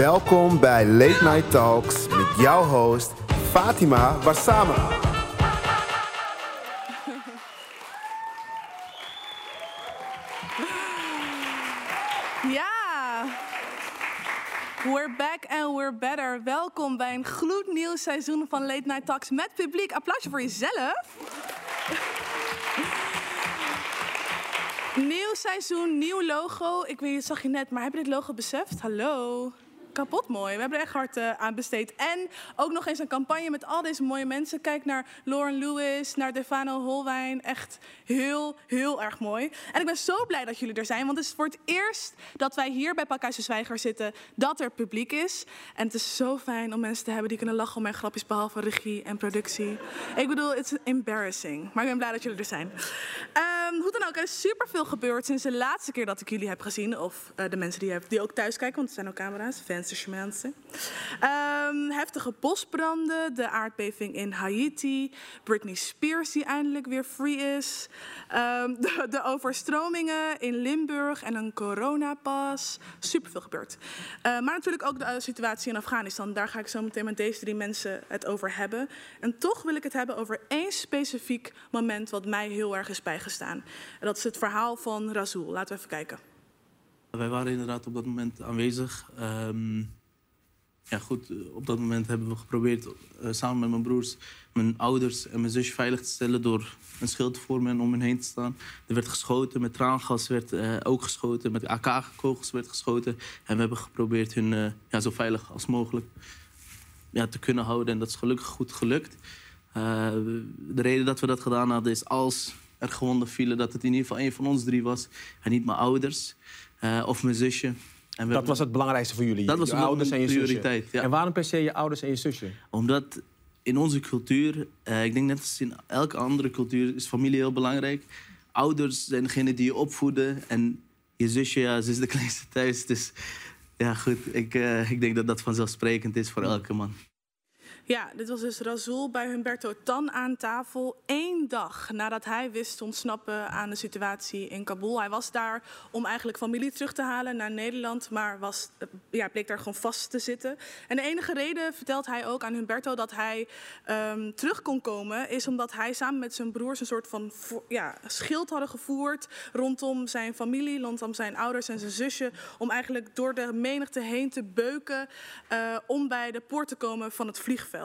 Welkom bij Late Night Talks met jouw host Fatima Warsama. Ja, we're back and we're better. Welkom bij een gloednieuw seizoen van Late Night Talks met publiek. Applausje voor jezelf. Nieuw seizoen, nieuw logo. Ik weet, zag je net, maar heb je dit logo beseft? Hallo. Kapot mooi. We hebben er echt hard uh, aan besteed. En ook nog eens een campagne met al deze mooie mensen. Kijk naar Lauren Lewis, naar Defano Holwijn. Echt heel, heel erg mooi. En ik ben zo blij dat jullie er zijn. Want het is voor het eerst dat wij hier bij Pakhuis Zwijger zitten, dat er publiek is. En het is zo fijn om mensen te hebben die kunnen lachen om mijn grapjes, behalve regie en productie. Ik bedoel, it's embarrassing. Maar ik ben blij dat jullie er zijn. Um, hoe dan ook, er is superveel gebeurd sinds de laatste keer dat ik jullie heb gezien. Of uh, de mensen die, die ook thuis kijken, want er zijn ook camera's, fans Um, heftige bosbranden, de aardbeving in Haiti, Britney Spears die eindelijk weer free is, um, de, de, overstromingen in Limburg en een coronapas. Superveel gebeurd. Uh, maar natuurlijk ook de situatie in Afghanistan. Daar ga ik zo meteen met deze drie mensen het over hebben. En toch wil ik het hebben over één specifiek moment wat mij heel erg is bijgestaan. En dat is het verhaal van Razul. Laten we even kijken. Wij waren inderdaad op dat moment aanwezig. Um, ja, goed, op dat moment hebben we geprobeerd uh, samen met mijn broers, mijn ouders en mijn zusje veilig te stellen door een schild te vormen en om hen heen te staan. Er werd geschoten, met traangas werd uh, ook geschoten, met AK-kogels werd geschoten. En we hebben geprobeerd hun uh, ja, zo veilig als mogelijk ja, te kunnen houden. En dat is gelukkig goed gelukt. de reden dat we dat gedaan hadden is als er gewonden vielen, dat het in ieder geval een van ons drie was en niet mijn ouders. Uh, of mijn zusje. En dat was het belangrijkste voor jullie? Dat was ouders en je prioriteit, zusje? Ja. En waarom per se je ouders en je zusje? Omdat in onze cultuur, uh, ik denk net als in elke andere cultuur, is familie heel belangrijk. Ouders zijn degene die je opvoeden. En je zusje, ja, ze is de kleinste thuis. Dus ja, goed, ik, uh, ik denk dat dat vanzelfsprekend is voor elke man. Ja, dit was dus Razul bij Humberto Tan aan tafel. één dag nadat hij wist te ontsnappen aan de situatie in Kabul. Hij was daar om eigenlijk familie terug te halen naar Nederland, maar was, ja, bleek daar gewoon vast te zitten. En de enige reden, vertelt hij ook aan Humberto, dat hij um, terug kon komen, is omdat hij samen met zijn broers een soort van ja, schild hadden gevoerd rondom zijn familie, rondom zijn ouders en zijn zusje, om eigenlijk door de menigte heen te beuken uh, om bij de poort te komen van het vliegveld.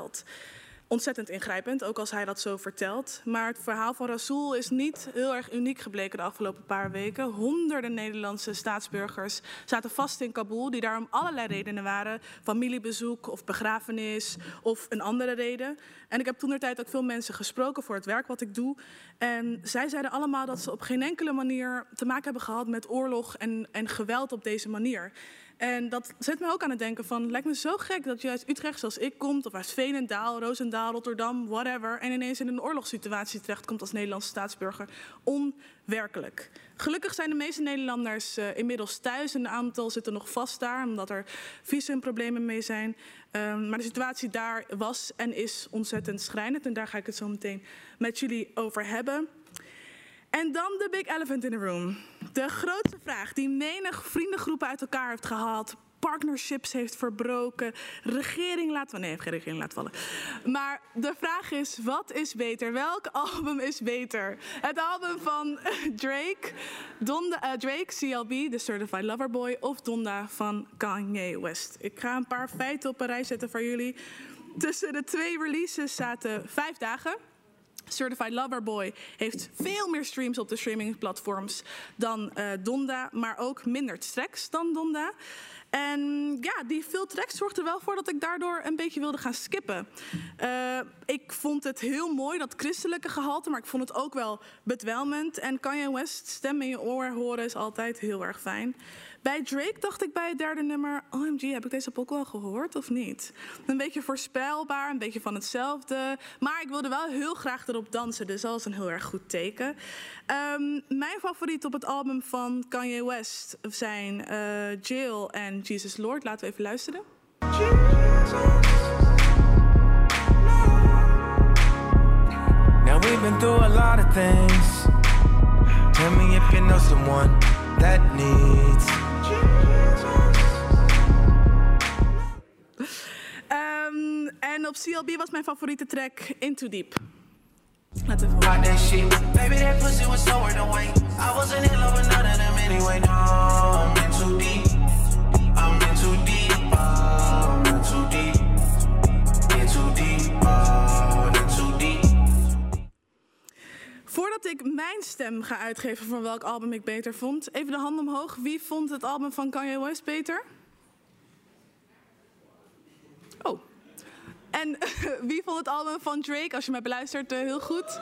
Ontzettend ingrijpend, ook als hij dat zo vertelt. Maar het verhaal van Rasoul is niet heel erg uniek gebleken de afgelopen paar weken. Honderden Nederlandse staatsburgers zaten vast in Kabul, die daar om allerlei redenen waren. Familiebezoek of begrafenis of een andere reden. En ik heb toen tijd ook veel mensen gesproken voor het werk wat ik doe. En zij zeiden allemaal dat ze op geen enkele manier te maken hebben gehad met oorlog en, en geweld op deze manier. En dat zet me ook aan het denken van, lijkt me zo gek dat je uit Utrecht zoals ik komt, of uit Veenendaal, Roosendaal, Rotterdam, whatever, en ineens in een oorlogssituatie terechtkomt als Nederlandse staatsburger. Onwerkelijk. Gelukkig zijn de meeste Nederlanders uh, inmiddels thuis. Een aantal zitten nog vast daar, omdat er visumproblemen mee zijn. Um, maar de situatie daar was en is ontzettend schrijnend. En daar ga ik het zo meteen met jullie over hebben. En dan de big elephant in the room. De grootste vraag die menig vriendengroepen uit elkaar heeft gehaald. Partnerships heeft verbroken. Regering laat vallen. Nee, geen regering laat vallen. Maar de vraag is: wat is beter? Welk album is beter? Het album van Drake, Donda, uh, Drake CLB, The Certified Lover Boy, of Donda van Kanye West? Ik ga een paar feiten op een rij zetten voor jullie. Tussen de twee releases zaten vijf dagen. Certified Lover Boy heeft veel meer streams op de streamingplatforms dan uh, Donda, maar ook minder tracks dan Donda. En ja, die veel tracks zorgde er wel voor dat ik daardoor een beetje wilde gaan skippen. Uh, ik vond het heel mooi, dat christelijke gehalte, maar ik vond het ook wel bedwelmend. En Kanye West stem in je oor horen is altijd heel erg fijn. Bij Drake dacht ik bij het derde nummer, OMG, heb ik deze pok wel gehoord of niet? Een beetje voorspelbaar, een beetje van hetzelfde. Maar ik wilde wel heel graag erop dansen, dus dat is een heel erg goed teken. Um, mijn favoriet op het album van Kanye West zijn uh, Jill en Jesus Lord. Laten we even luisteren. Now we've been through a lot of things. Tell me if you know someone that needs op CLB was mijn favoriete track Into Deep. Laten we Got that shit. Baby, that pussy was somewhere to wait. I wasn't in love with none of them anyway. No, I'm in too deep. Voordat ik mijn stem ga uitgeven van welk album ik beter vond, even de hand omhoog. Wie vond het album van Kanye West beter? Oh. En wie vond het album van Drake? Als je mij beluistert, eh, heel goed.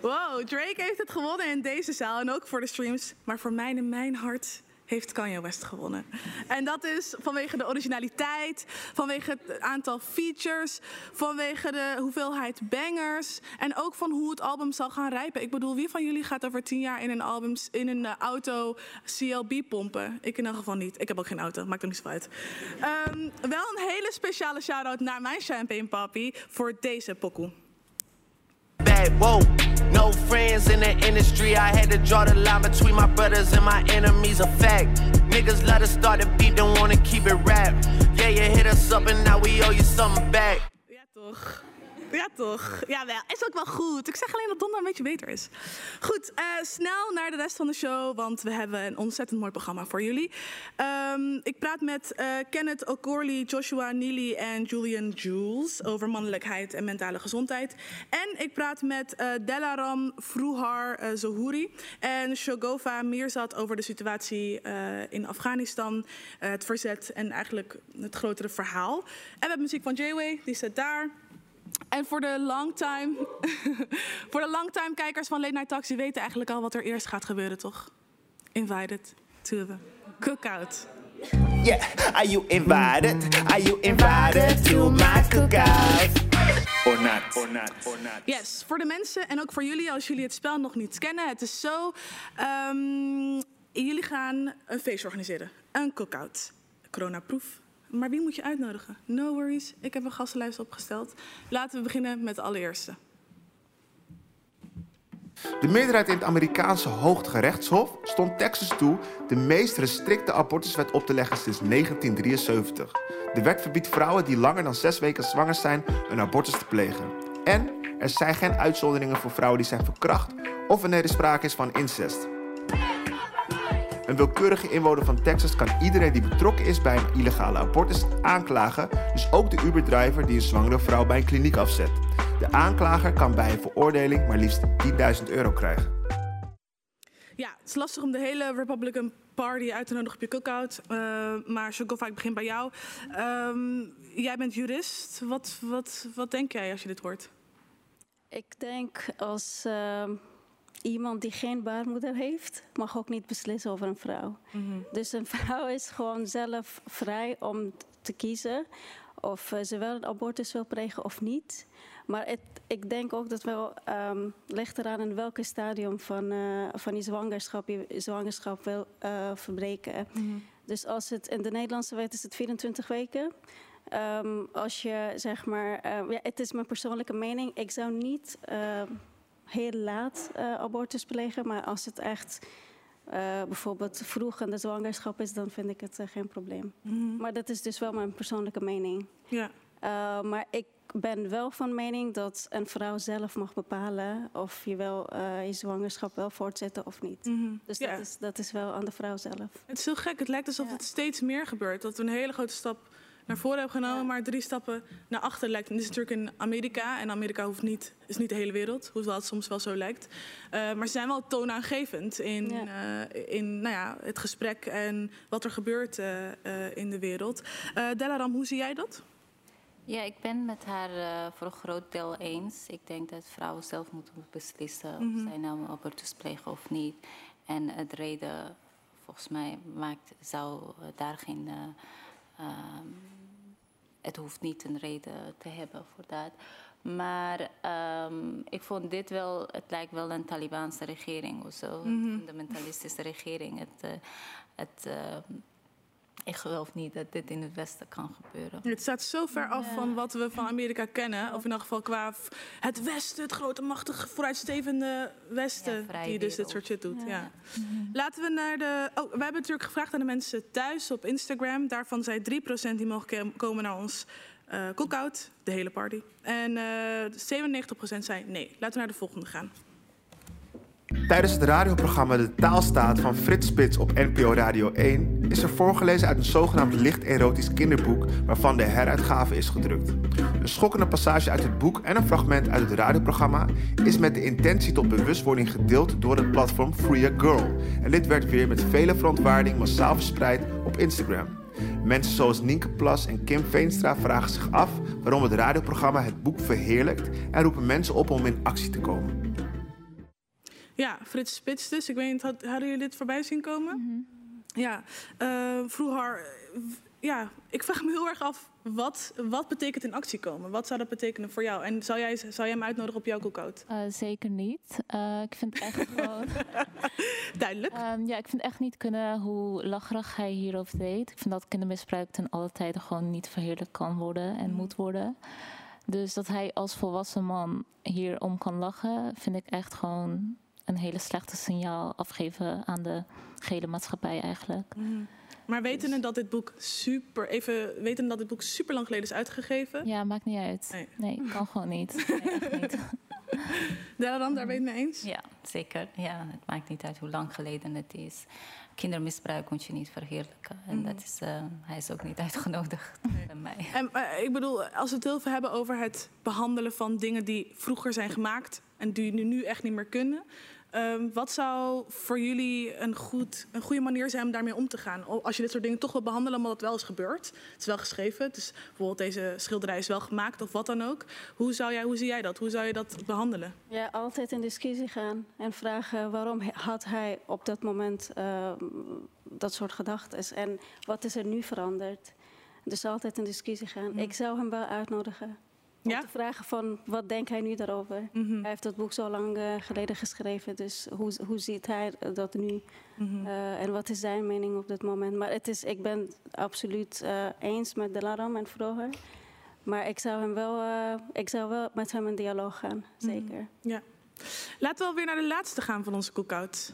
wow, Drake heeft het gewonnen in deze zaal en ook voor de streams. Maar voor mij in mijn hart heeft Kanye West gewonnen. En dat is vanwege de originaliteit, vanwege het aantal features, vanwege de hoeveelheid bangers en ook van hoe het album zal gaan rijpen. Ik bedoel, wie van jullie gaat over tien jaar in een, album, in een eh, auto CLB pompen? Ik in elk geval niet. Ik heb ook geen auto, maakt er niet zo uit. Ehm, wel een hele speciale shout-out naar mijn champagne papi voor deze pokoe. Bad, whoa. No friends in the industry. I had to draw the line between my brothers and my enemies. A fact. Niggas let us start a beat, don't wanna keep it rap. Yeah, you hit us up and now we owe you something back. Ja, toch? Ja, toch? Ja, wel. Is ook wel goed. Ik zeg alleen dat Donder een beetje beter is. Goed, eh, snel naar de rest van de show, want we hebben een ontzettend mooi programma voor jullie. Ehm, ik praat met eh, Kenneth O'Corley, Joshua Neely en Julian Jules over mannelijkheid en mentale gezondheid. En ik praat met eh Delaram Fruhar eh, Zohuri en Shogova Mirzad over de situatie in Afghanistan, het verzet en eigenlijk het grotere verhaal. En we hebben muziek van J-Way, die staat daar. En voor de longtime, voor de longtime kijkers van Late Night Talks, die weten eigenlijk al wat er eerst gaat gebeuren, toch? Invited to the cookout. Yeah, are you invited? Are you invited to my cookout? Or not? Or not? Or not? Yes, voor de mensen en ook voor jullie, als jullie het spel nog niet kennen. Het is zo, ehm, jullie gaan een feest organiseren. Een cookout. Coronaproof. Maar wie moet je uitnodigen? No worries, ik heb een gastenlijst opgesteld. Laten we beginnen met de allereerste. De meerderheid in het Amerikaanse Hooggerechtshof stond Texas toe de meest restricte abortuswet op te leggen sinds 1973. De wet verbiedt vrouwen die langer dan zes weken zwanger zijn een abortus te plegen. En er zijn geen uitzonderingen voor vrouwen die zijn verkracht of wanneer er sprake is van incest. Een willekeurige inwoner van Texas kan iedereen die betrokken is bij een illegale abortus aanklagen, dus ook de Uber-driver die een zwangere vrouw bij een kliniek afzet. De aanklager kan bij een veroordeling maar liefst 10.000 euro krijgen. Ja, het is lastig om de hele Republican Party uit te nodigen op je cookout. eh maar Shogova, ik begin bij jou. Ehm, jij bent jurist. Wat, wat, wat denk jij als je dit hoort? Ik denk als ehm, iemand die geen baarmoeder heeft, mag ook niet beslissen over een vrouw. Dus een vrouw is gewoon zelf vrij om te kiezen of eh, ze wel een abortus wil plegen of niet. Maar het, ik denk ook dat wel ehm ligt eraan in welke stadium van, eh, van je zwangerschap je zwangerschap wil eh, verbreken. Dus als het in de Nederlandse wet is het 24 weken. Ehm, als je zeg maar, ja, het is mijn persoonlijke mening. Ik zou niet ehm, heel laat eh, abortus plegen, maar als het echt eh, bijvoorbeeld vroeg in de zwangerschap is, dan vind ik het eh, geen probleem. Maar dat is dus wel mijn persoonlijke mening. Ja. Uh, maar ik ben wel van mening dat een vrouw zelf mag bepalen of je wel uh, je zwangerschap wel voortzetten of niet. Dus Ja. dat, is, dat is wel aan de vrouw zelf. Het is heel gek. Het lijkt alsof Ja. het steeds meer gebeurt. Dat we een hele grote stap naar voren hebben genomen, maar drie stappen naar achter lijkt. En dit is natuurlijk in Amerika. En Amerika hoeft niet, is niet de hele wereld, hoewel het soms wel zo lijkt. Eh, maar ze zijn wel toonaangevend in, Ja. eh, in nou ja, het gesprek en wat er gebeurt eh, eh, in de wereld. Eh Delaram, hoe zie jij dat? Ja, ik ben met haar eh, voor een groot deel eens. Ik denk dat vrouwen zelf moeten beslissen of zij nou een abortus plegen of niet. En het reden, volgens mij, maakt, zou daar geen. eh, ehm, het hoeft niet een reden te hebben voor dat. Maar ehm, ik vond dit wel, het lijkt wel een Talibanse regering of zo. Een fundamentalistische regering. Het, eh, het, ehm, ik geloof niet dat dit in het Westen kan gebeuren. Het staat zo ver af van wat we van Amerika kennen. Of in elk geval qua het Westen, het grote, machtige, vooruitstrevende Westen. Ja, die dus dit soort shit doet. Ja. Laten we naar de. Oh, we hebben natuurlijk gevraagd aan de mensen thuis op Instagram. Daarvan zijn 3% die mogen komen naar ons eh cookout, de hele party. En eh 97% zei nee. Laten we naar de volgende gaan. Tijdens het radioprogramma De Taalstaat van Frits Spits op NPO Radio 1 is er voorgelezen uit een zogenaamd licht erotisch kinderboek waarvan de heruitgave is gedrukt. Een schokkende passage uit het boek en een fragment uit het radioprogramma is met de intentie tot bewustwording gedeeld door het platform Free a Girl. En dit werd weer met vele verontwaarding massaal verspreid op Instagram. Mensen zoals Nienke Plas en Kim Veenstra vragen zich af waarom het radioprogramma het boek verheerlijkt en roepen mensen op om in actie te komen. Ja, Frits Spits dus. Ik weet niet, had- hadden jullie dit voorbij zien komen? Ja, eh, vroeger... Ja, ik vraag me heel erg af, wat, wat betekent in actie komen? Wat zou dat betekenen voor jou? En zou jij, zou jij hem uitnodigen op jouw cookout? Eh, zeker niet. Eh, ik vind echt gewoon. Duidelijk. Ehm, ja, ik vind echt niet kunnen hoe lacherig hij hierover deed. Ik vind dat kindermisbruik ten alle tijde gewoon niet verheerlijk kan worden en moet worden. Dus dat hij als volwassen man hierom kan lachen, vind ik echt gewoon een hele slechte signaal afgeven aan de gele maatschappij eigenlijk. Maar wetende dat dit boek super... Even wetende dat dit boek super lang geleden is uitgegeven... Ja, maakt niet uit. Nee. Nee, kan gewoon niet. Nee, echt niet. Daar ben je het mee eens? Ja, zeker. Ja, het maakt niet uit hoe lang geleden het is. Kindermisbruik moet je niet verheerlijken. En dat is, eh, hij is ook niet uitgenodigd bij mij. En eh, ik bedoel, als we het heel veel hebben over het behandelen van dingen die vroeger zijn gemaakt en die nu echt niet meer kunnen. Ehm, wat zou voor jullie een, goed, een goede manier zijn om daarmee om te gaan? Als je dit soort dingen toch wil behandelen, omdat het wel is gebeurd. Het is wel geschreven. Dus bijvoorbeeld deze schilderij is wel gemaakt of wat dan ook. Hoe, zou jij, hoe zie jij dat? Hoe zou je dat behandelen? Ja, altijd in discussie gaan en vragen waarom had hij op dat moment eh, dat soort gedachten en wat is er nu veranderd. Dus altijd in discussie gaan. Ik zou hem wel uitnodigen. Om Ja? te vragen van wat denkt hij nu daarover. Mhm. Hij heeft dat boek zo lang eh, geleden geschreven, dus hoe, hoe ziet hij dat nu? Mhm. Eh, en wat is zijn mening op dit moment? Maar het is, ik ben absoluut eh, eens met Delaram en Vroger. Maar ik zou, hem wel, ik zou wel met hem in dialoog gaan, zeker. Ja. Laten we alweer naar de laatste gaan van onze cookout.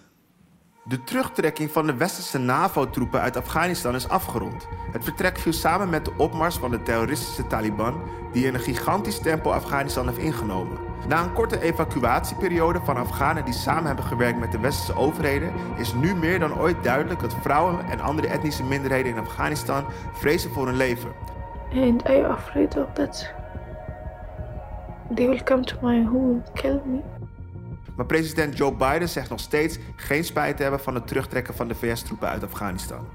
De terugtrekking van de westerse NAVO-troepen uit Afghanistan is afgerond. Het vertrek viel samen met de opmars van de terroristische Taliban, die in een gigantisch tempo Afghanistan heeft ingenomen. Na een korte evacuatieperiode van Afghanen die samen hebben gewerkt met de westerse overheden, is nu meer dan ooit duidelijk dat vrouwen en andere etnische minderheden in Afghanistan vrezen voor hun leven. And I am afraid of that. They will come to my home kill me. Maar president Joe Biden zegt nog steeds geen spijt te hebben van het terugtrekken van de VS-troepen uit Afghanistan.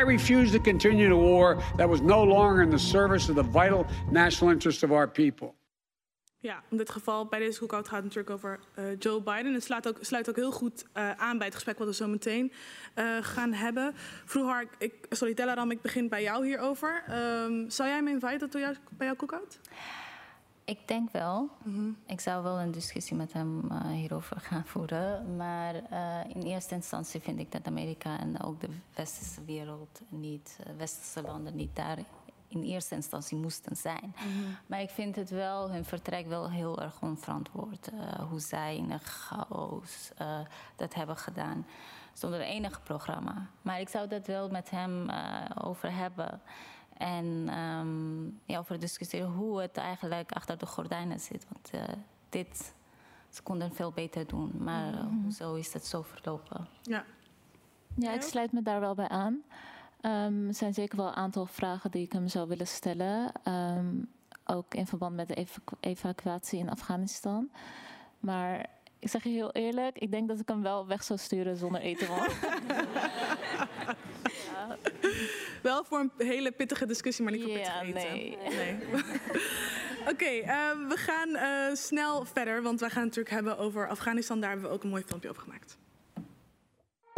I refuse to continue a war that was no longer in the service of the vital national interest of our people. Ja, in dit geval bij deze cookout gaat het natuurlijk over eh, Joe Biden. Het sluit ook, sluit ook heel goed eh, aan bij het gesprek wat we zo meteen eh, gaan hebben. Vroeger, ik, sorry Delaram, ik begin bij jou hierover. Ehm, zou jij me inviten tot jou, bij jouw cookout? Ik denk wel. Ik zou wel een discussie met hem eh, hierover gaan voeren. Maar eh, in eerste instantie vind ik dat Amerika en ook de westerse wereld niet, eh, westerse landen niet daar in eerste instantie moesten zijn. Maar ik vind het wel, hun vertrek wel heel erg onverantwoord. hoe zij in een chaos dat hebben gedaan. Zonder enig programma. Maar ik zou dat wel met hem over hebben. En ehm, ja, over discussiëren hoe het eigenlijk achter de gordijnen zit. Want eh, dit, ze konden veel beter doen. Maar eh, hoezo is het zo verlopen? Ja. Ja, ik sluit me daar wel bij aan. Ehm, er zijn zeker wel een aantal vragen die ik hem zou willen stellen. Ehm, ook in verband met de evacu- evacuatie in Afghanistan. Maar ik zeg je heel eerlijk, ik denk dat ik hem wel weg zou sturen zonder eten. Wel voor een hele pittige discussie, maar niet voor pittig eten. nee. Nee. Oké, eh, we gaan eh, snel verder, want wij gaan het natuurlijk hebben over Afghanistan. Daar hebben we ook een mooi filmpje over gemaakt.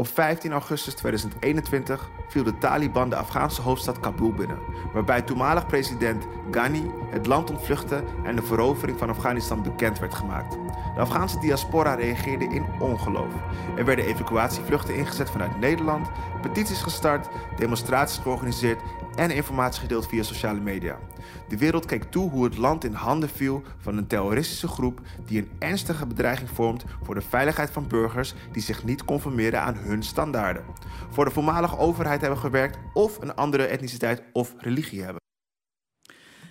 Op 15 augustus 2021 viel de Taliban de Afghaanse hoofdstad Kabul binnen, waarbij toenmalig president Ghani het land ontvluchtte en de verovering van Afghanistan bekend werd gemaakt. De Afghaanse diaspora reageerde in ongeloof. Er werden evacuatievluchten ingezet vanuit Nederland, petities gestart, demonstraties georganiseerd en informatie gedeeld via sociale media. De wereld keek toe hoe het land in handen viel van een terroristische groep die een ernstige bedreiging vormt voor de veiligheid van burgers die zich niet conformeren aan hun standaarden. Voor de voormalige overheid hebben gewerkt of een andere etniciteit of religie hebben.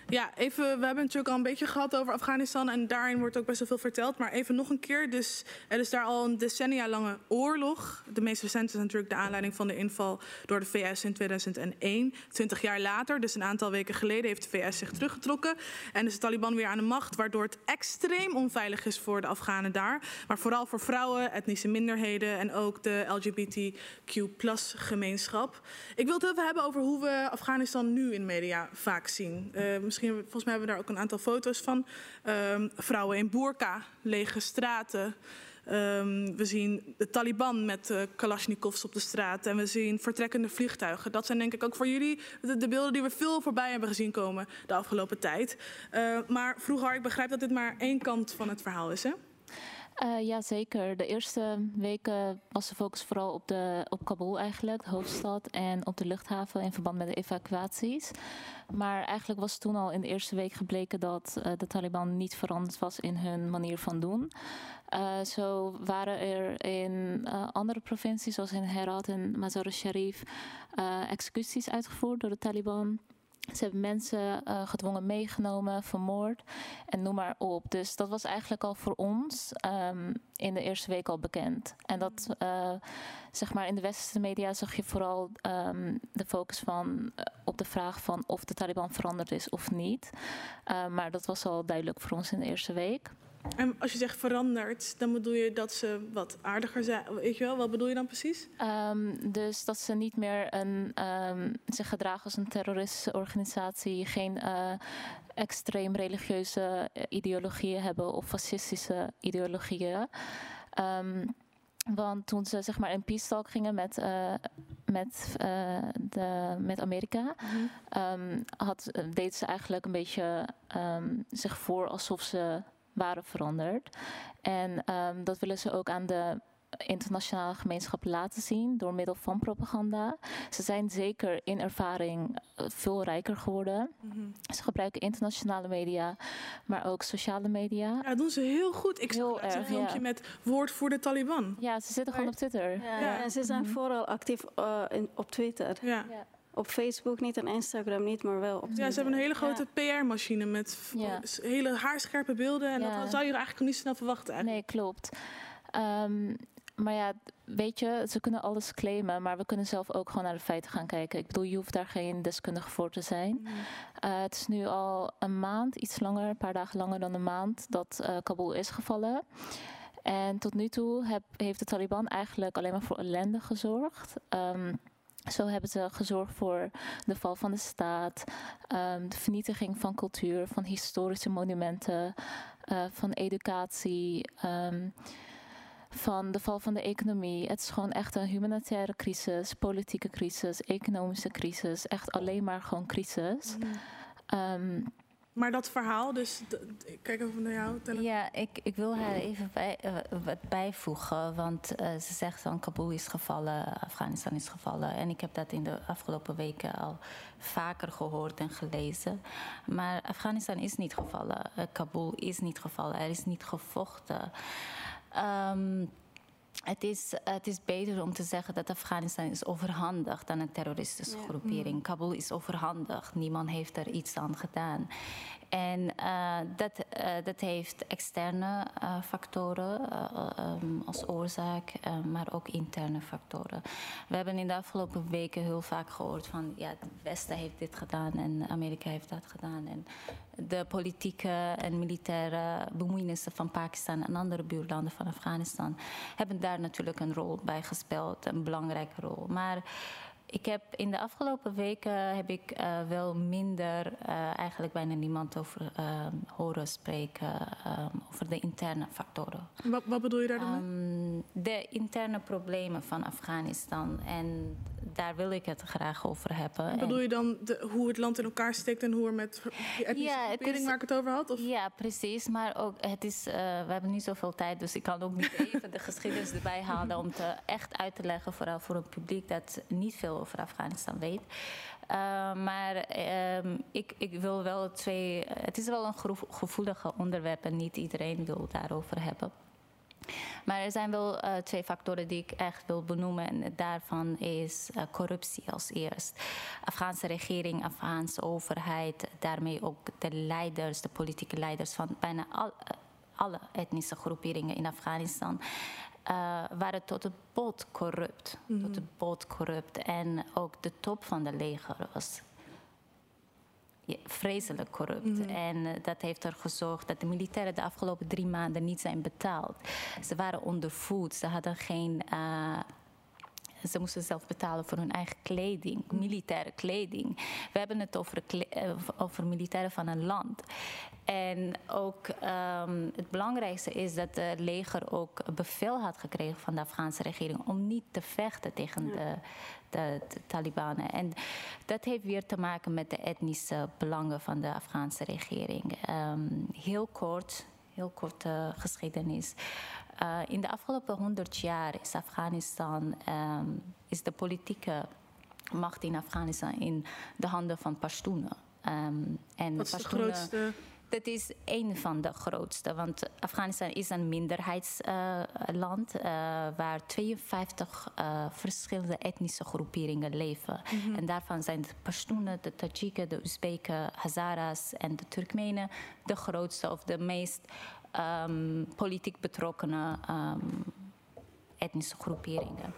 Ja, even, we hebben natuurlijk al een beetje gehad over Afghanistan en daarin wordt ook best wel veel verteld. Maar even nog een keer, dus er is daar al een decennia lange oorlog. De meest recente is natuurlijk de aanleiding van de inval door de VS in 2001. Twintig jaar later, dus een aantal weken geleden, heeft de VS zich teruggetrokken. En is de Taliban weer aan de macht, waardoor het extreem onveilig is voor de Afghanen daar. Maar vooral voor vrouwen, etnische minderheden en ook de LGBTQ gemeenschap. Ik wil het even hebben over hoe we Afghanistan nu in media vaak zien. Uh, misschien volgens mij hebben we daar ook een aantal foto's van. Um, vrouwen in burka, lege straten. Um, we zien de Taliban met uh, Kalashnikovs op de straat. En we zien vertrekkende vliegtuigen. Dat zijn denk ik ook voor jullie de, de beelden die we veel voorbij hebben gezien komen de afgelopen tijd. Uh, maar vroeger, ik begrijp dat dit maar één kant van het verhaal is, hè? Uh, ja, zeker. De eerste weken was de focus vooral op, de, op Kabul eigenlijk, de hoofdstad, en op de luchthaven in verband met de evacuaties. Maar eigenlijk was toen al in de eerste week gebleken dat uh, de Taliban niet veranderd was in hun manier van doen. Uh, zo waren er in andere provincies, zoals in Herat en Mazar-e-Sharif, executies uitgevoerd door de Taliban. Ze hebben mensen uh, gedwongen meegenomen, vermoord en noem maar op. Dus dat was eigenlijk al voor ons um, in de eerste week al bekend. En dat, uh, zeg maar, in de westerse media zag je vooral um, de focus van uh, op de vraag van of de Taliban veranderd is of niet. maar dat was al duidelijk voor ons in de eerste week. En als je zegt veranderd, dan bedoel je dat ze wat aardiger zijn. Weet je wel, wat bedoel je dan precies? Um, dus dat ze niet meer een, um, zich gedragen als een terroristische organisatie, geen uh, extreem religieuze ideologieën hebben of fascistische ideologieën. Um, want toen ze zeg maar in peace talk gingen met, uh, met, uh, de, met Amerika, mm -hmm. had, deed ze eigenlijk een beetje zich voor alsof ze waren veranderd. En um, dat willen ze ook aan de internationale gemeenschap laten zien door middel van propaganda. Ze zijn zeker in ervaring uh, veel rijker geworden. Mm -hmm. Ze gebruiken internationale media, maar ook sociale media. Ja, dat doen ze heel goed. Ik heel zag een filmpje ja. met woord voor de Taliban. Ja, ze zitten gewoon op Twitter. Ja, ze zijn mm -hmm. vooral actief uh, in, op Twitter. Ja. Op Facebook niet en Instagram niet, maar wel op Twitter. Ja, ze hebben een hele grote ja. PR-machine met ja. hele haarscherpe beelden. En ja. dat zou je eigenlijk niet snel verwachten. Eigenlijk. Nee, klopt. Um, maar ja, weet je, ze kunnen alles claimen, maar we kunnen zelf ook gewoon naar de feiten gaan kijken. Ik bedoel, je hoeft daar geen deskundige voor te zijn. Mm. Uh, het is nu al een maand, iets langer, een paar dagen langer dan een maand, dat uh, Kabul is gevallen. En tot nu toe heb, heeft de Taliban eigenlijk alleen maar voor ellende gezorgd. Um, zo hebben ze gezorgd voor de val van de staat, um, de vernietiging van cultuur, van historische monumenten, uh, van educatie, um, van de val van de economie. Het is gewoon echt een humanitaire crisis, politieke crisis, economische crisis. Echt alleen maar gewoon crisis. Mm. Um, maar dat verhaal, dus kijk even naar jou. Tellen. Ja, ik, ik wil haar even bij, uh, wat bijvoegen. Want uh, ze zegt dan Kabul is gevallen, Afghanistan is gevallen. En ik heb dat in de afgelopen weken al vaker gehoord en gelezen. Maar Afghanistan is niet gevallen. Uh, Kabul is niet gevallen. Er is niet gevochten. Um, het is, het is beter om te zeggen dat Afghanistan is overhandigd aan een terroristische groepering. Mm. Kabul is overhandigd. Niemand heeft er iets aan gedaan. En uh, dat, uh, dat heeft externe uh, factoren um, als oorzaak, maar ook interne factoren. We hebben in de afgelopen weken heel vaak gehoord van ja, het Westen heeft dit gedaan en Amerika heeft dat gedaan. En de politieke en militaire bemoeienissen van Pakistan en andere buurlanden van Afghanistan hebben daar natuurlijk een rol bij gespeeld, een belangrijke rol. Maar ik heb in de afgelopen weken heb ik uh, wel minder, uh, eigenlijk bijna niemand over uh, horen spreken, um, over de interne factoren. Wat, wat, bedoel je daar dan um, de interne problemen van Afghanistan. En daar wil ik het graag over hebben. En- Bedoel je dan de, hoe het land in elkaar steekt en hoe er met die etnische Ja, het is- waar ik het over had? Of? Ja, precies. Maar ook, het is, eh, we hebben niet zoveel tijd, dus ik kan ook niet even de geschiedenis erbij halen om te echt uit te leggen, vooral voor een publiek dat niet veel over Afghanistan weet. Eh, maar ehm, ik, ik wil wel twee. Het is wel een gevo- gevoelige onderwerp en niet iedereen wil daarover hebben. Maar er zijn wel eh, twee factoren die ik echt wil benoemen. En daarvan is eh, corruptie als eerst. Afghaanse regering, Afghaanse overheid, daarmee ook de leiders, de politieke leiders van bijna al, eh, alle etnische groeperingen in Afghanistan. waren tot het bot corrupt. Tot het bot corrupt. En ook de top van de leger was vreselijk corrupt. En eh, dat heeft er gezorgd dat de militairen de afgelopen drie maanden niet zijn betaald. Ze waren ondervoed, ze hadden geen. eh, ze moesten zelf betalen voor hun eigen kleding, militaire kleding. We hebben het over, eh, over militairen van een land. En ook ehm, het belangrijkste is dat het leger ook bevel had gekregen van de Afghaanse regering om niet te vechten tegen de, de, de Talibanen. En dat heeft weer te maken met de etnische belangen van de Afghaanse regering. Ehm, heel kort, heel korte geschiedenis. Eh, in de afgelopen 100 jaar is Afghanistan, ehm, is de politieke macht in Afghanistan in de handen van Pashtunen. Ehm, en Wat is de grootste? dat is een van de grootste, want Afghanistan is een minderheidsland eh, waar 52 eh, verschillende etnische groeperingen leven. En daarvan zijn de Pashtunen, de Tajiken, de Oezbeken, Hazaras en de Turkmenen de grootste of de meest ehm, politiek betrokkenen ehm, etnische groeperingen.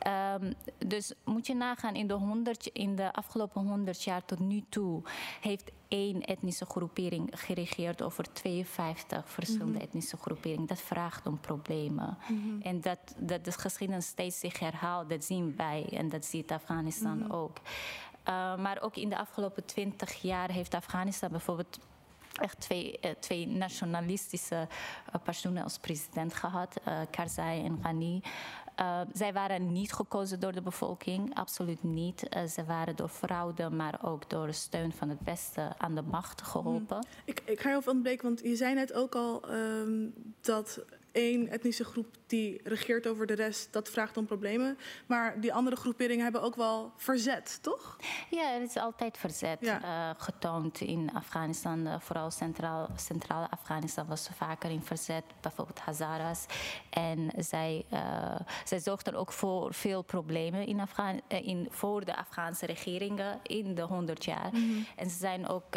Ehm, dus moet je nagaan, in de, 100, in de afgelopen 100 jaar tot nu toe heeft één etnische groepering geregeerd over 52 verschillende etnische groeperingen. Dat vraagt om problemen. En dat, dat de geschiedenis steeds zich herhaalt, dat zien wij en dat ziet Afghanistan ook. Uh, maar ook in de afgelopen 20 jaar heeft Afghanistan bijvoorbeeld echt twee, uh, twee nationalistische uh, personen als president gehad, Karzai en Ghani. Zij waren niet gekozen door de bevolking, absoluut niet. Uh, ze waren door fraude, maar ook door steun van het Westen aan de macht geholpen. Hmm. Ik, ik ga je even ontbreken, want je zei net ook al um, dat één etnische groep die regeert over de rest, dat vraagt om problemen. Maar die andere groeperingen hebben ook wel verzet, toch? Ja, er is altijd verzet ja. uh, getoond in Afghanistan. Uh, vooral centraal, centraal Afghanistan was vaker in verzet, bijvoorbeeld Hazaras. En zij, uh, zij zorgden ook voor veel problemen in Afghan in, voor de Afghaanse regeringen in de 100 jaar. Mm -hmm. En ze zijn ook,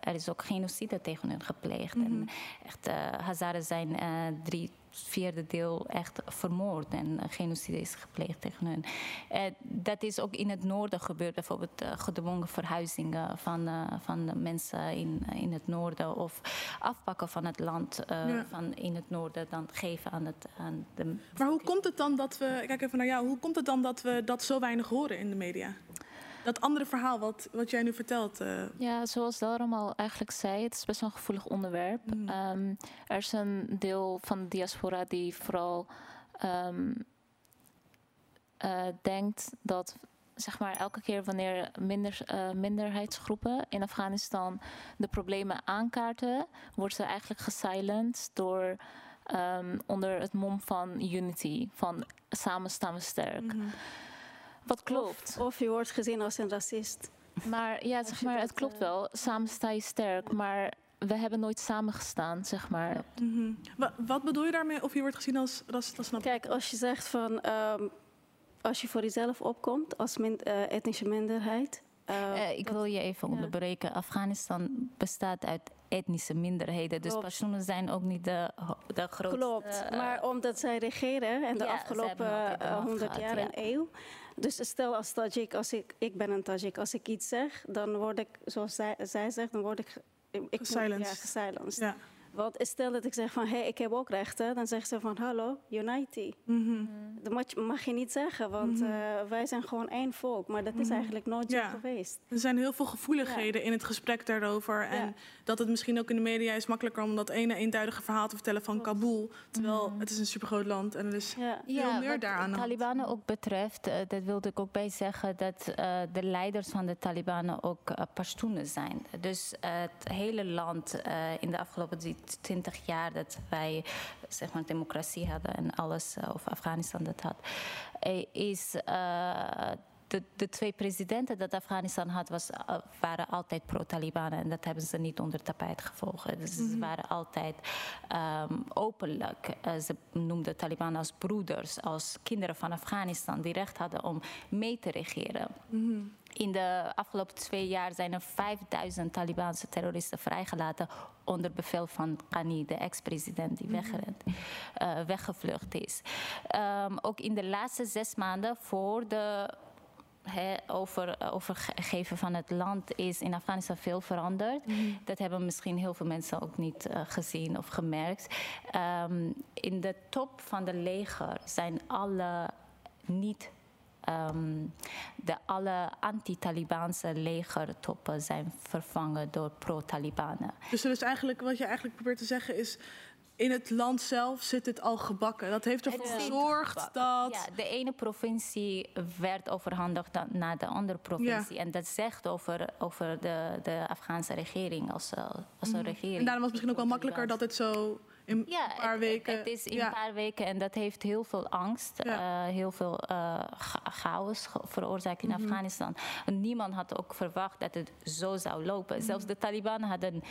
er is ook genocide tegen hen gepleegd. Mm -hmm. En echt, Hazaras zijn drie vierde deel echt vermoord en genocide is gepleegd tegen hun. Uh, dat is ook in het noorden gebeurd, bijvoorbeeld uh, gedwongen verhuizingen van, van de mensen in, in het noorden of afpakken van het land ja. van in het noorden dan geven aan, het, aan de. Maar hoe komt het dan dat we, kijk even naar jou, hoe komt het dan dat we dat zo weinig horen in de media? Dat andere verhaal wat, wat jij nu vertelt. Uh... Ja, zoals Laura al eigenlijk zei, het is best wel een gevoelig onderwerp. Mm. Um, er is een deel van de diaspora die vooral um, uh, denkt dat zeg maar elke keer wanneer minder, uh, minderheidsgroepen in Afghanistan de problemen aankaarten, wordt ze eigenlijk gesilenced door um, onder het mom van unity, van samen staan we sterk. Mm -hmm. Wat klopt. Of, of, je wordt gezien als een racist. Maar ja, zeg maar, het klopt wel. Samen sta je sterk, maar we hebben nooit samengestaan, zeg maar. Mm -hmm. wat, wat, bedoel je daarmee? Of je wordt gezien als racist? Kijk, als je zegt van, um, als je voor jezelf opkomt als min, uh, etnische minderheid. Uh, uh, ik wil je even ja. onderbreken. Afghanistan bestaat uit etnische minderheden. Dus Pashtunen zijn ook niet de, de grootste... Klopt, maar omdat zij regeren en de ja, afgelopen honderd jaar en ja. eeuw... Dus stel als Tajik, als ik, ik ben een Tajik, als ik iets zeg, dan word ik, zoals zij, zij zegt, dan word ik... ik gesilenced. Ja, gesilenced. Ja. Want stel dat ik zeg van, hé, hey, ik heb ook rechten, dan zeggen ze van, hallo, unity. Mhm. Dat mag je, mag je niet zeggen, want Mhm. eh, wij zijn gewoon één volk. Maar dat is Mhm. eigenlijk nooit Ja. zo geweest. Er zijn heel veel gevoeligheden in het gesprek daarover. En dat het misschien ook in de media is makkelijker om dat ene eenduidige verhaal te vertellen van Kabul. Terwijl het is een supergroot land en er is veel meer wat daaraan. de Talibanen ook betreft, eh, dat wilde ik ook bij zeggen, dat eh, de leiders van de Talibanen ook uh, Pashtunen zijn. Dus uh, het hele land uh, in de afgelopen 20 jaar dat wij zeg maar, democratie hadden en alles, uh, of Afghanistan dat had, is de, de, twee presidenten dat Afghanistan had, was, uh, waren altijd pro-Taliban. En dat hebben ze niet onder tapijt gevolgd. Dus mm -hmm. Ze waren altijd um, openlijk. Uh, ze noemden Taliban als broeders, als kinderen van Afghanistan die recht hadden om mee te regeren. Mm -hmm. In de afgelopen twee jaar zijn er 5000 Talibanse terroristen vrijgelaten onder bevel van Ghani, de ex-president die weggerend, uh, weggevlucht is. Um, ook in de laatste zes maanden voor de He, over, overgeven van het land is in Afghanistan veel veranderd. Mm. Dat hebben misschien heel veel mensen ook niet uh, gezien of gemerkt. Um, in de top van de leger zijn alle niet. Um, de alle anti-Talibaanse legertoppen zijn vervangen door pro-Talibanen. Dus, dus eigenlijk wat je eigenlijk probeert te zeggen is in het land zelf zit het al gebakken. Dat heeft ervoor gezorgd dat... Ja, de ene provincie werd overhandigd naar de andere provincie. Ja. En dat zegt over, over de, de Afghaanse regering als, als een regering. En daarom was het misschien ook wel makkelijker dat het zo in ja, een paar het, weken... Het is in een paar weken en dat heeft heel veel angst, ja. uh, heel veel uh, chaos veroorzaakt in mm -hmm. Afghanistan. Niemand had ook verwacht dat het zo zou lopen. Mm -hmm. Zelfs de Taliban hadden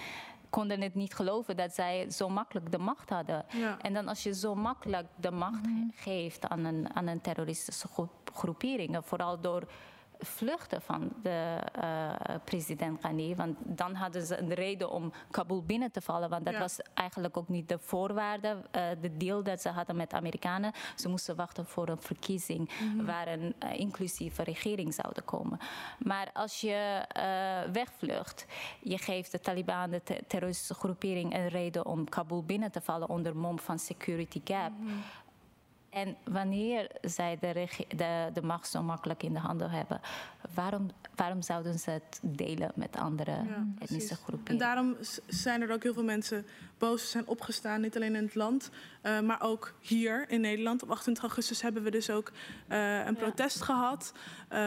konden het niet geloven dat zij zo makkelijk de macht hadden. Ja. En dan als je zo makkelijk de macht mm. geeft aan een, aan een terroristische groepering, vooral door vluchten van de uh, president Ghani. Want dan hadden ze een reden om Kabul binnen te vallen. Want dat ja. was eigenlijk ook niet de voorwaarde, uh, de deal dat ze hadden met de Amerikanen. Ze moesten wachten voor een verkiezing mm -hmm. waar een uh, inclusieve regering zou komen. Maar als je wegvlucht, je geeft de Taliban, de te terroristische groepering, een reden om Kabul binnen te vallen onder mom van security gap. Mm -hmm. En wanneer zij de, de, de, macht zo makkelijk in de handen hebben, waarom, waarom zouden ze het delen met andere ja, etnische groepen? En daarom zijn er ook heel veel mensen boos zijn opgestaan, niet alleen in het land, uh, maar ook hier in Nederland. Op 28 augustus hebben we dus ook uh, een protest ja. gehad, uh,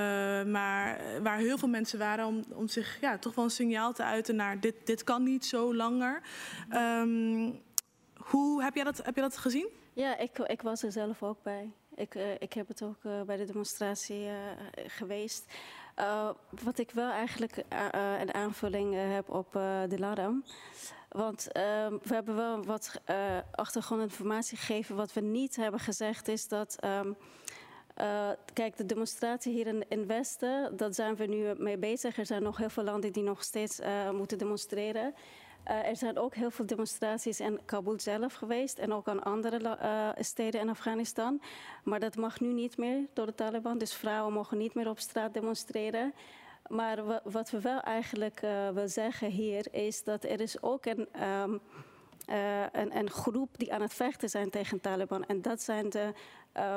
maar waar heel veel mensen waren om, om zich ja, toch wel een signaal te uiten naar dit, dit kan niet zo langer. Um, hoe heb jij dat, heb je dat gezien? Ja, ik, ik was er zelf ook bij. Ik, uh, ik heb het ook uh, bij de demonstratie uh, geweest. wat ik wel eigenlijk een aanvulling heb op de LARAM. Want we hebben wel wat achtergrondinformatie gegeven. Wat we niet hebben gezegd is dat... Uh, kijk, de demonstratie hier in, in Westen, daar zijn we nu mee bezig. Er zijn nog heel veel landen die nog steeds moeten demonstreren. Uh, er zijn ook heel veel demonstraties in Kabul zelf geweest en ook aan andere uh, steden in Afghanistan. Maar dat mag nu niet meer door de Taliban, dus vrouwen mogen niet meer op straat demonstreren. Maar wat we wel eigenlijk uh, willen zeggen hier is dat er is ook een, um, een, een, groep die aan het vechten zijn tegen Taliban. En dat zijn de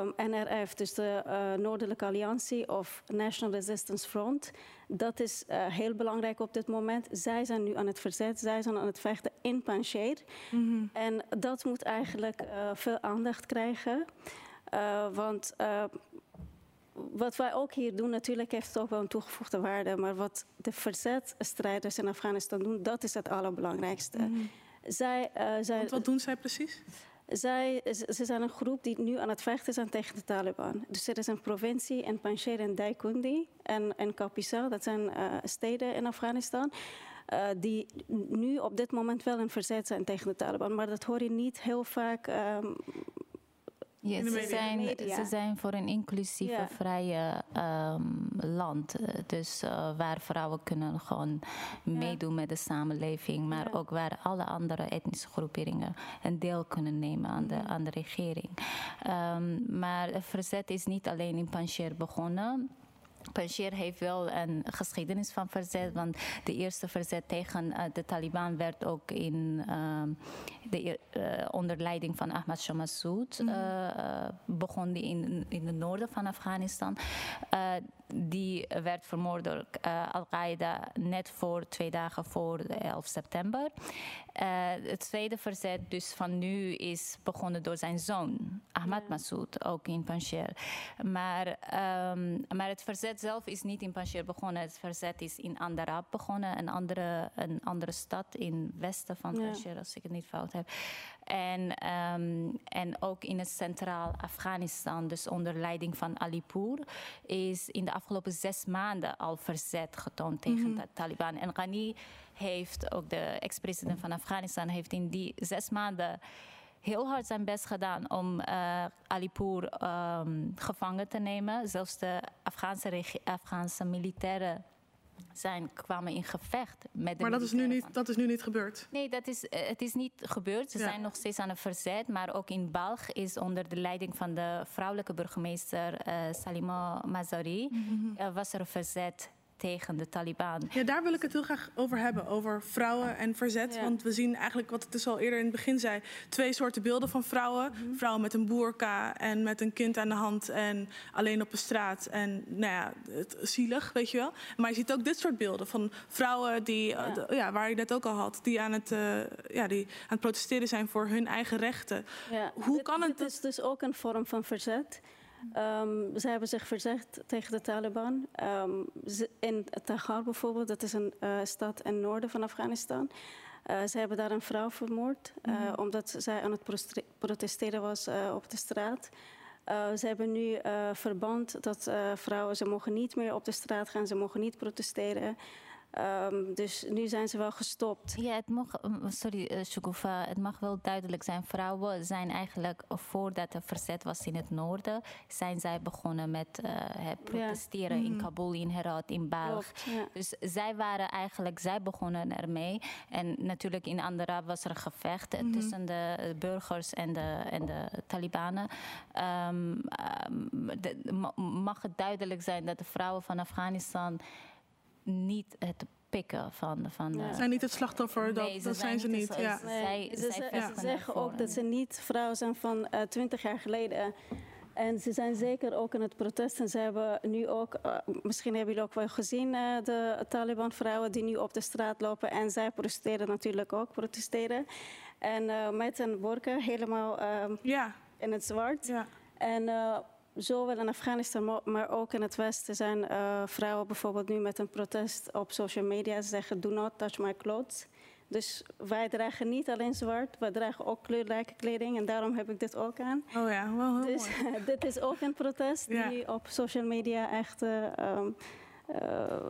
um, NRF, dus de Noordelijke Alliantie of National Resistance Front. Dat is uh, heel belangrijk op dit moment. Zij zijn nu aan het verzet, zij zijn aan het vechten in Panjshir. Mm -hmm. En dat moet eigenlijk veel aandacht krijgen. Want wat wij ook hier doen, natuurlijk heeft het ook wel een toegevoegde waarde. Maar wat de verzetstrijders in Afghanistan doen, dat is het allerbelangrijkste. Mm -hmm. Zij, zijn, want wat doen zij precies? Zij, ze zijn een groep die nu aan het vechten zijn tegen de Taliban. Dus er is een provincie in Panjshir en Daikundi en, en Kapisa, dat zijn uh, steden in Afghanistan. Uh, die nu op dit moment wel in verzet zijn tegen de Taliban. Maar dat hoor je niet heel vaak um, Ze, zijn, ze zijn voor een inclusieve, ja. vrije um, land. Dus uh, waar vrouwen kunnen gewoon ja. meedoen met de samenleving. Maar ook waar alle andere etnische groeperingen een deel kunnen nemen aan de, aan de regering. Um, maar het verzet is niet alleen in Panjshir begonnen. Panjshir heeft wel een geschiedenis van verzet, want de eerste verzet tegen eh, de Taliban werd ook in, ehm, de, eh, onder leiding van Ahmad Shah Massoud begon die in, in het noorden van Afghanistan. Die werd vermoord door Al-Qaeda net voor twee dagen voor de 11 september. Het tweede verzet dus van nu is begonnen door zijn zoon, Ahmad Massoud, ook in Panjshir. Maar, ehm, maar het verzet zelf is niet in Panjshir begonnen. Het verzet is in Andarab begonnen, een andere, een andere stad in het westen van Ja. Panjshir, als ik het niet fout heb. En, ehm, en ook in het centraal Afghanistan, dus onder leiding van Alipur, is in de afgelopen zes maanden al verzet getoond tegen de Taliban. En Ghani heeft, ook de ex-president van Afghanistan, heeft in die zes maanden heel hard zijn best gedaan om eh, Alipur ehm, gevangen te nemen. Zelfs de Afghaanse, Afghaanse militairen zijn, kwamen in gevecht met de Maar dat is, nu niet, dat is nu niet gebeurd. Nee, dat is, eh, het is niet gebeurd. Ze Ja. zijn nog steeds aan het verzet. Maar ook in Balg is onder de leiding van de vrouwelijke burgemeester eh, Salima Mazari... eh, was er verzet tegen de Taliban. Ja, daar wil ik het heel graag over hebben, over vrouwen en verzet. Ja. Want we zien eigenlijk, wat ik dus al eerder in het begin zei... twee soorten beelden van vrouwen. Vrouwen met een boerka en met een kind aan de hand en alleen op de straat. En nou ja, het, zielig, weet je wel. Maar je ziet ook dit soort beelden van vrouwen die, eh, Ja. de- ja, waar je net ook al had... die aan het, eh, ja, die aan het protesteren zijn voor hun eigen rechten. Ja, Hoe dit, kan het Dit is dus ook een vorm van verzet. Ehm, ze hebben zich verzet tegen de Taliban. Ehm, ze- in Tagar bijvoorbeeld, dat is een eh, stad in het noorden van Afghanistan. Eh, ze hebben daar een vrouw vermoord, eh, omdat zij aan het protesteren was op de straat. Ze hebben nu verband dat vrouwen, ze mogen niet meer op de straat gaan, ze mogen niet protesteren. Ehm, dus nu zijn ze wel gestopt. Ja, het mag, sorry eh, Shugoufa, het mag wel duidelijk zijn. Vrouwen zijn eigenlijk, eh, voordat er verzet was in het noorden, zijn zij begonnen met eh, protesteren in Kabul, in Herat, in ja. Dus zij waren eigenlijk, zij begonnen ermee. En natuurlijk in Andarab was er een gevecht eh, tussen de burgers en de, en de Talibanen. Ehm, ehm, de- mag het duidelijk zijn dat de vrouwen van Afghanistan niet het pikken van... van Ja. eh, Ze zijn niet het slachtoffer, dat, Nee, dat zijn ze niet. het- Ja. ze- zij- ze, zij ze- zeggen ook dat ze niet vrouwen zijn van eh 20 jaar geleden. En ze zijn zeker ook in het protest. En ze hebben nu ook, eh, misschien hebben jullie ook wel gezien, eh, de Taliban-vrouwen die nu op de straat lopen. En zij protesteren natuurlijk ook, protesteren. En eh, met een burka helemaal ehm, Ja, in het zwart. ja. En eh, zowel in Afghanistan, maar ook in het Westen zijn eh, vrouwen bijvoorbeeld nu met een protest op social media. Ze zeggen, do not touch my clothes. Dus wij dragen niet alleen zwart, wij dragen ook kleurrijke kleding. En daarom heb ik dit ook aan. Oh ja, wel heel Dus dit is ook een protest Ja. die op social media echt eh, ehm, eh,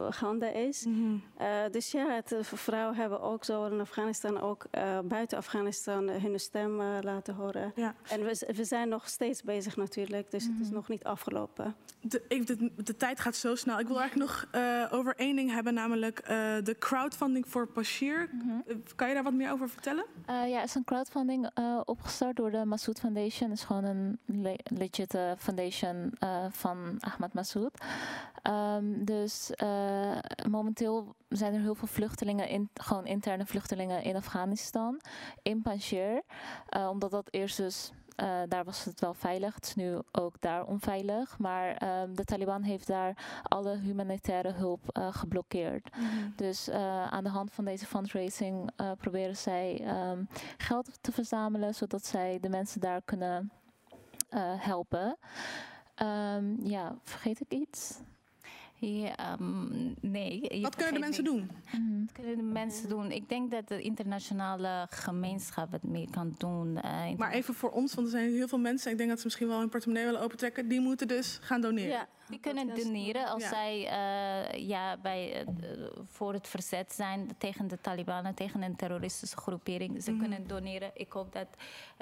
gaande is. Mhm. Eh, dus ja, het, eh, vrouwen hebben ook zo in Afghanistan, ook eh, buiten Afghanistan, eh, hun stem eh, laten horen. Ja. En we, we zijn nog steeds bezig natuurlijk, dus het is nog niet afgelopen. De, ik, de, de tijd gaat zo snel. Ik wil eigenlijk nog eh, over één ding hebben, namelijk eh, de crowdfunding voor Bashir. Eh, Kan je daar wat meer over vertellen? Eh, ja, er is een crowdfunding eh, opgestart door de Massoud Foundation. Het is gewoon een le legit eh, foundation eh, van Ahmad Massoud. Ehm, dus eh, momenteel zijn er heel veel vluchtelingen, in, gewoon interne vluchtelingen in Afghanistan, in Panjshir. Eh, omdat dat eerst dus, eh, daar was het wel veilig. Het is nu ook daar onveilig. Maar ehm, de Taliban heeft daar alle humanitaire hulp geblokkeerd. Dus eh, aan de hand van deze fundraising proberen zij ehm, geld te verzamelen, zodat zij de mensen daar kunnen helpen. Ehm, ja, vergeet ik iets? Ja, ehm, nee. je Wat kunnen de mensen doen? Mhm. Wat kunnen de mensen doen? Ik denk dat de internationale gemeenschap het meer kan doen. eh, Maar even voor ons, want er zijn heel veel mensen, ik denk dat ze misschien wel hun portemonnee willen opentrekken, die moeten dus gaan doneren. Ja, Die kunnen is- doneren als Ja. zij eh, ja, bij, eh, voor het verzet zijn tegen de Taliban, tegen een terroristische groepering. Ze kunnen doneren. Ik hoop dat,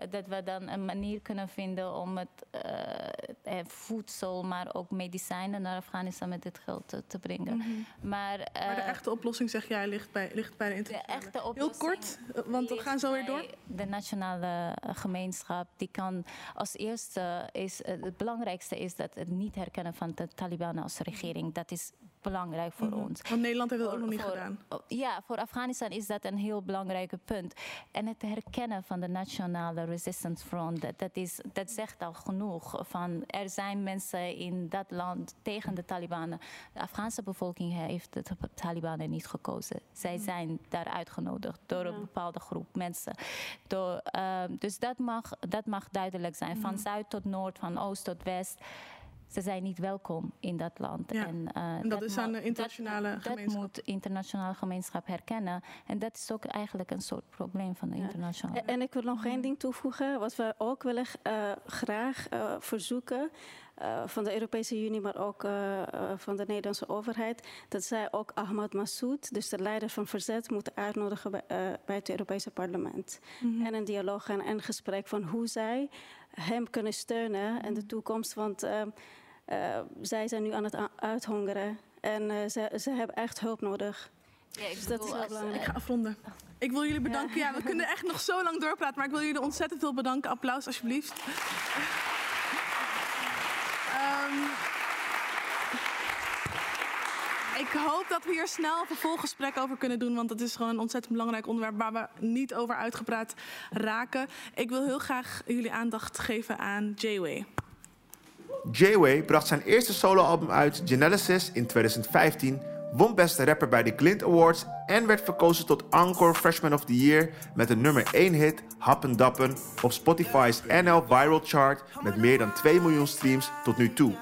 dat we dan een manier kunnen vinden om het, eh, eh, voedsel, maar ook medicijnen naar Afghanistan met dit geld te, te brengen. Mhm. Maar, Maar de eh, echte oplossing, zeg jij, ligt bij, ligt bij de de internationale. Heel oplossing kort, eh, want we gaan zo weer door. De nationale eh, gemeenschap die kan als eerste is eh, het belangrijkste is dat het niet herkennen van de Taliban als regering. Dat is belangrijk voor Mhm. ons. Want Nederland heeft dat ook nog niet voor- gedaan. oh, Ja, voor Afghanistan is dat een heel belangrijk punt. En het herkennen van de Nationale Resistance Front, dat, dat, is, dat zegt al genoeg. Van, er zijn mensen in dat land tegen de Taliban. De Afghaanse bevolking heeft de Taliban niet gekozen. Zij zijn daar uitgenodigd door een bepaalde groep mensen. Door, ehm, dus dat mag, dat mag duidelijk zijn. Van Mhm. zuid tot noord, van oost tot west. Ze zijn niet welkom in dat land. Ja. En, eh, En dat is aan de internationale dat, gemeenschap. Dat moet de internationale gemeenschap herkennen. En dat is ook eigenlijk een soort probleem van de internationale. En ik wil nog één ding toevoegen. Wat we ook willen eh, graag eh, verzoeken eh, van de Europese Unie, maar ook van de Nederlandse overheid, dat zij ook Ahmad Massoud, dus de leider van Verzet, moeten uitnodigen bij, eh, bij het Europese parlement. Mhm. En een dialoog en een gesprek van hoe zij hem kunnen steunen in de toekomst. Want eh, eh, zij zijn nu aan het uithongeren en eh, ze, ze hebben echt hulp nodig. Ja, ik Dus dat is heel belangrijk. Ik ga afronden. Ik wil jullie bedanken. Ja, we kunnen echt nog zo lang doorpraten, maar ik wil jullie ontzettend veel bedanken. Applaus alsjeblieft. Ehm, ik hoop dat we hier snel een vervolggesprek over kunnen doen, want het is gewoon een ontzettend belangrijk onderwerp waar we niet over uitgepraat raken. Ik wil heel graag jullie aandacht geven aan J-Way. J-Way bracht zijn eerste soloalbum uit, Genesis, in 2015, won beste rapper bij de Glint Awards en werd verkozen tot Encore Freshman of the Year met een nummer 1 hit, Happen Dappen, op Spotify's NL Viral Chart met meer dan 2 miljoen streams tot nu toe.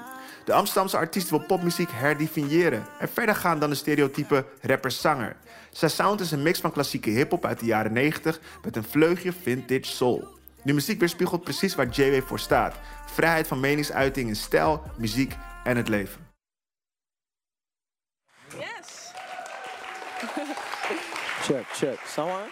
De Amsterdamse artiest wil popmuziek herdefiniëren en verder gaan dan de stereotype rapper-zanger. Zijn sound is een mix van klassieke hip-hop uit de jaren 90 met een vleugje vintage soul. De muziek weerspiegelt precies waar J-Way voor staat: vrijheid van meningsuiting in stijl, muziek en het leven. Yes! Check, check. Someone?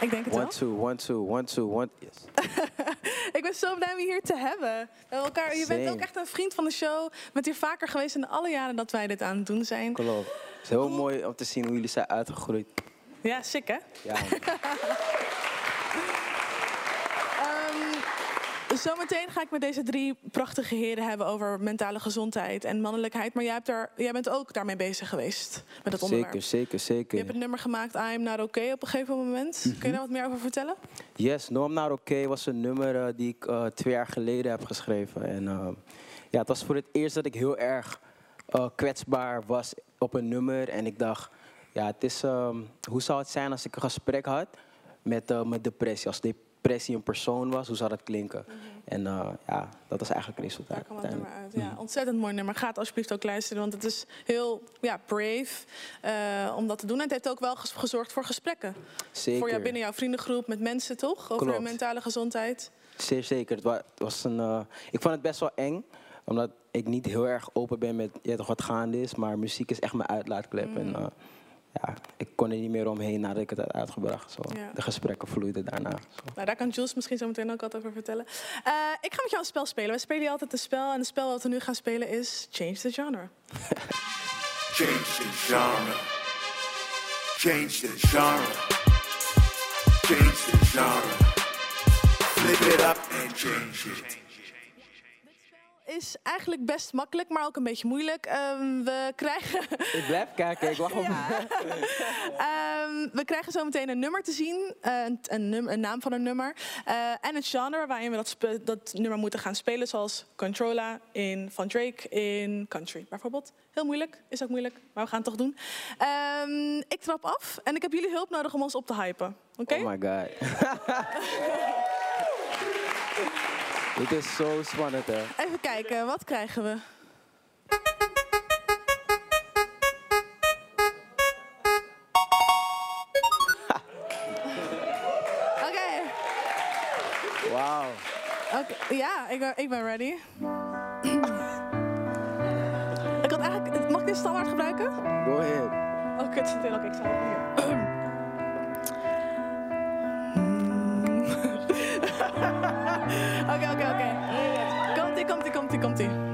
Ik denk het One, wel. two, one, two, one, two, one. Yes. Ik ben zo blij om je hier te hebben. Elkaar, je bent ook echt een vriend van de show. Je bent hier vaker geweest in alle jaren dat wij dit aan het doen zijn. Klopt. Het is heel mooi om te zien hoe jullie zijn uitgegroeid. Ja, sick hè? Ja, man. Ehm, zometeen ga ik met deze drie prachtige heren hebben over mentale gezondheid en mannelijkheid. Maar jij, hebt jij bent ook daarmee bezig geweest met het onderwerp. zeker, zeker, Je zeker. hebt het nummer gemaakt, I Am Not Okay, op een gegeven moment. Mhm. Kun je daar wat meer over vertellen? Yes, No I'm Not Okay was een nummer eh, die ik eh, twee jaar geleden heb geschreven. En eh, ja, het was voor het eerst dat ik heel erg kwetsbaar was op een nummer. En ik dacht, ja, het is, ehm, hoe zou het zijn als ik een gesprek had met mijn depressie? Als depressie een persoon was, hoe zou dat klinken? En eh, ja, dat was eigenlijk het resultaat. Daar kwam het nummer uit. Ja, ontzettend mooi nummer. Ga het alsjeblieft ook luisteren, want het is heel ja, brave eh, om dat te doen. En het heeft ook wel gezorgd voor gesprekken. Zeker. Voor jou binnen jouw vriendengroep met mensen, toch? Over Klopt. mentale gezondheid. Zeer zeker. Het wa- het was een, eh, ik vond het best wel eng. Omdat ik niet heel erg open ben met ja, toch wat gaande is. Maar muziek is echt mijn uitlaatklep. Mm. En ja, ik kon er niet meer omheen nadat ik het had uitgebracht. Zo. Ja. De gesprekken vloeiden daarna. Zo. Nou, daar kan Jules misschien zo meteen ook wat over vertellen. Eh, ik ga met jou een spel spelen. We spelen hier altijd een spel. En het spel dat we nu gaan spelen is Change the Genre. Change the genre. Change the genre. Change the genre. Flip it up and change it. Is eigenlijk best makkelijk, maar ook een beetje moeilijk. Ehm, we krijgen... Ik blijf kijken, ik wacht op Ehm, we krijgen zo meteen een nummer te zien, eh, een, een, num- een naam van een nummer. eh, en het genre waarin we dat, dat nummer moeten gaan spelen, zoals Controlla in Van Drake in Country bijvoorbeeld. Heel moeilijk, is ook moeilijk, maar we gaan het toch doen. Ehm, ik trap af en ik heb jullie hulp nodig om ons op te hypen. Oké? Oh my god. Dit is zo spannend, hè. Even kijken, wat krijgen we? Oké. Wauw. Oké, Ja, ik ben, ik ben ready. ik had eigenlijk, mag ik dit standaard gebruiken? Go ahead. Oh, kut, zit in. Oké, ik sta ook hier. Oké, oké, oké. Komt komt-ie, komt-ie, komt-ie. I'm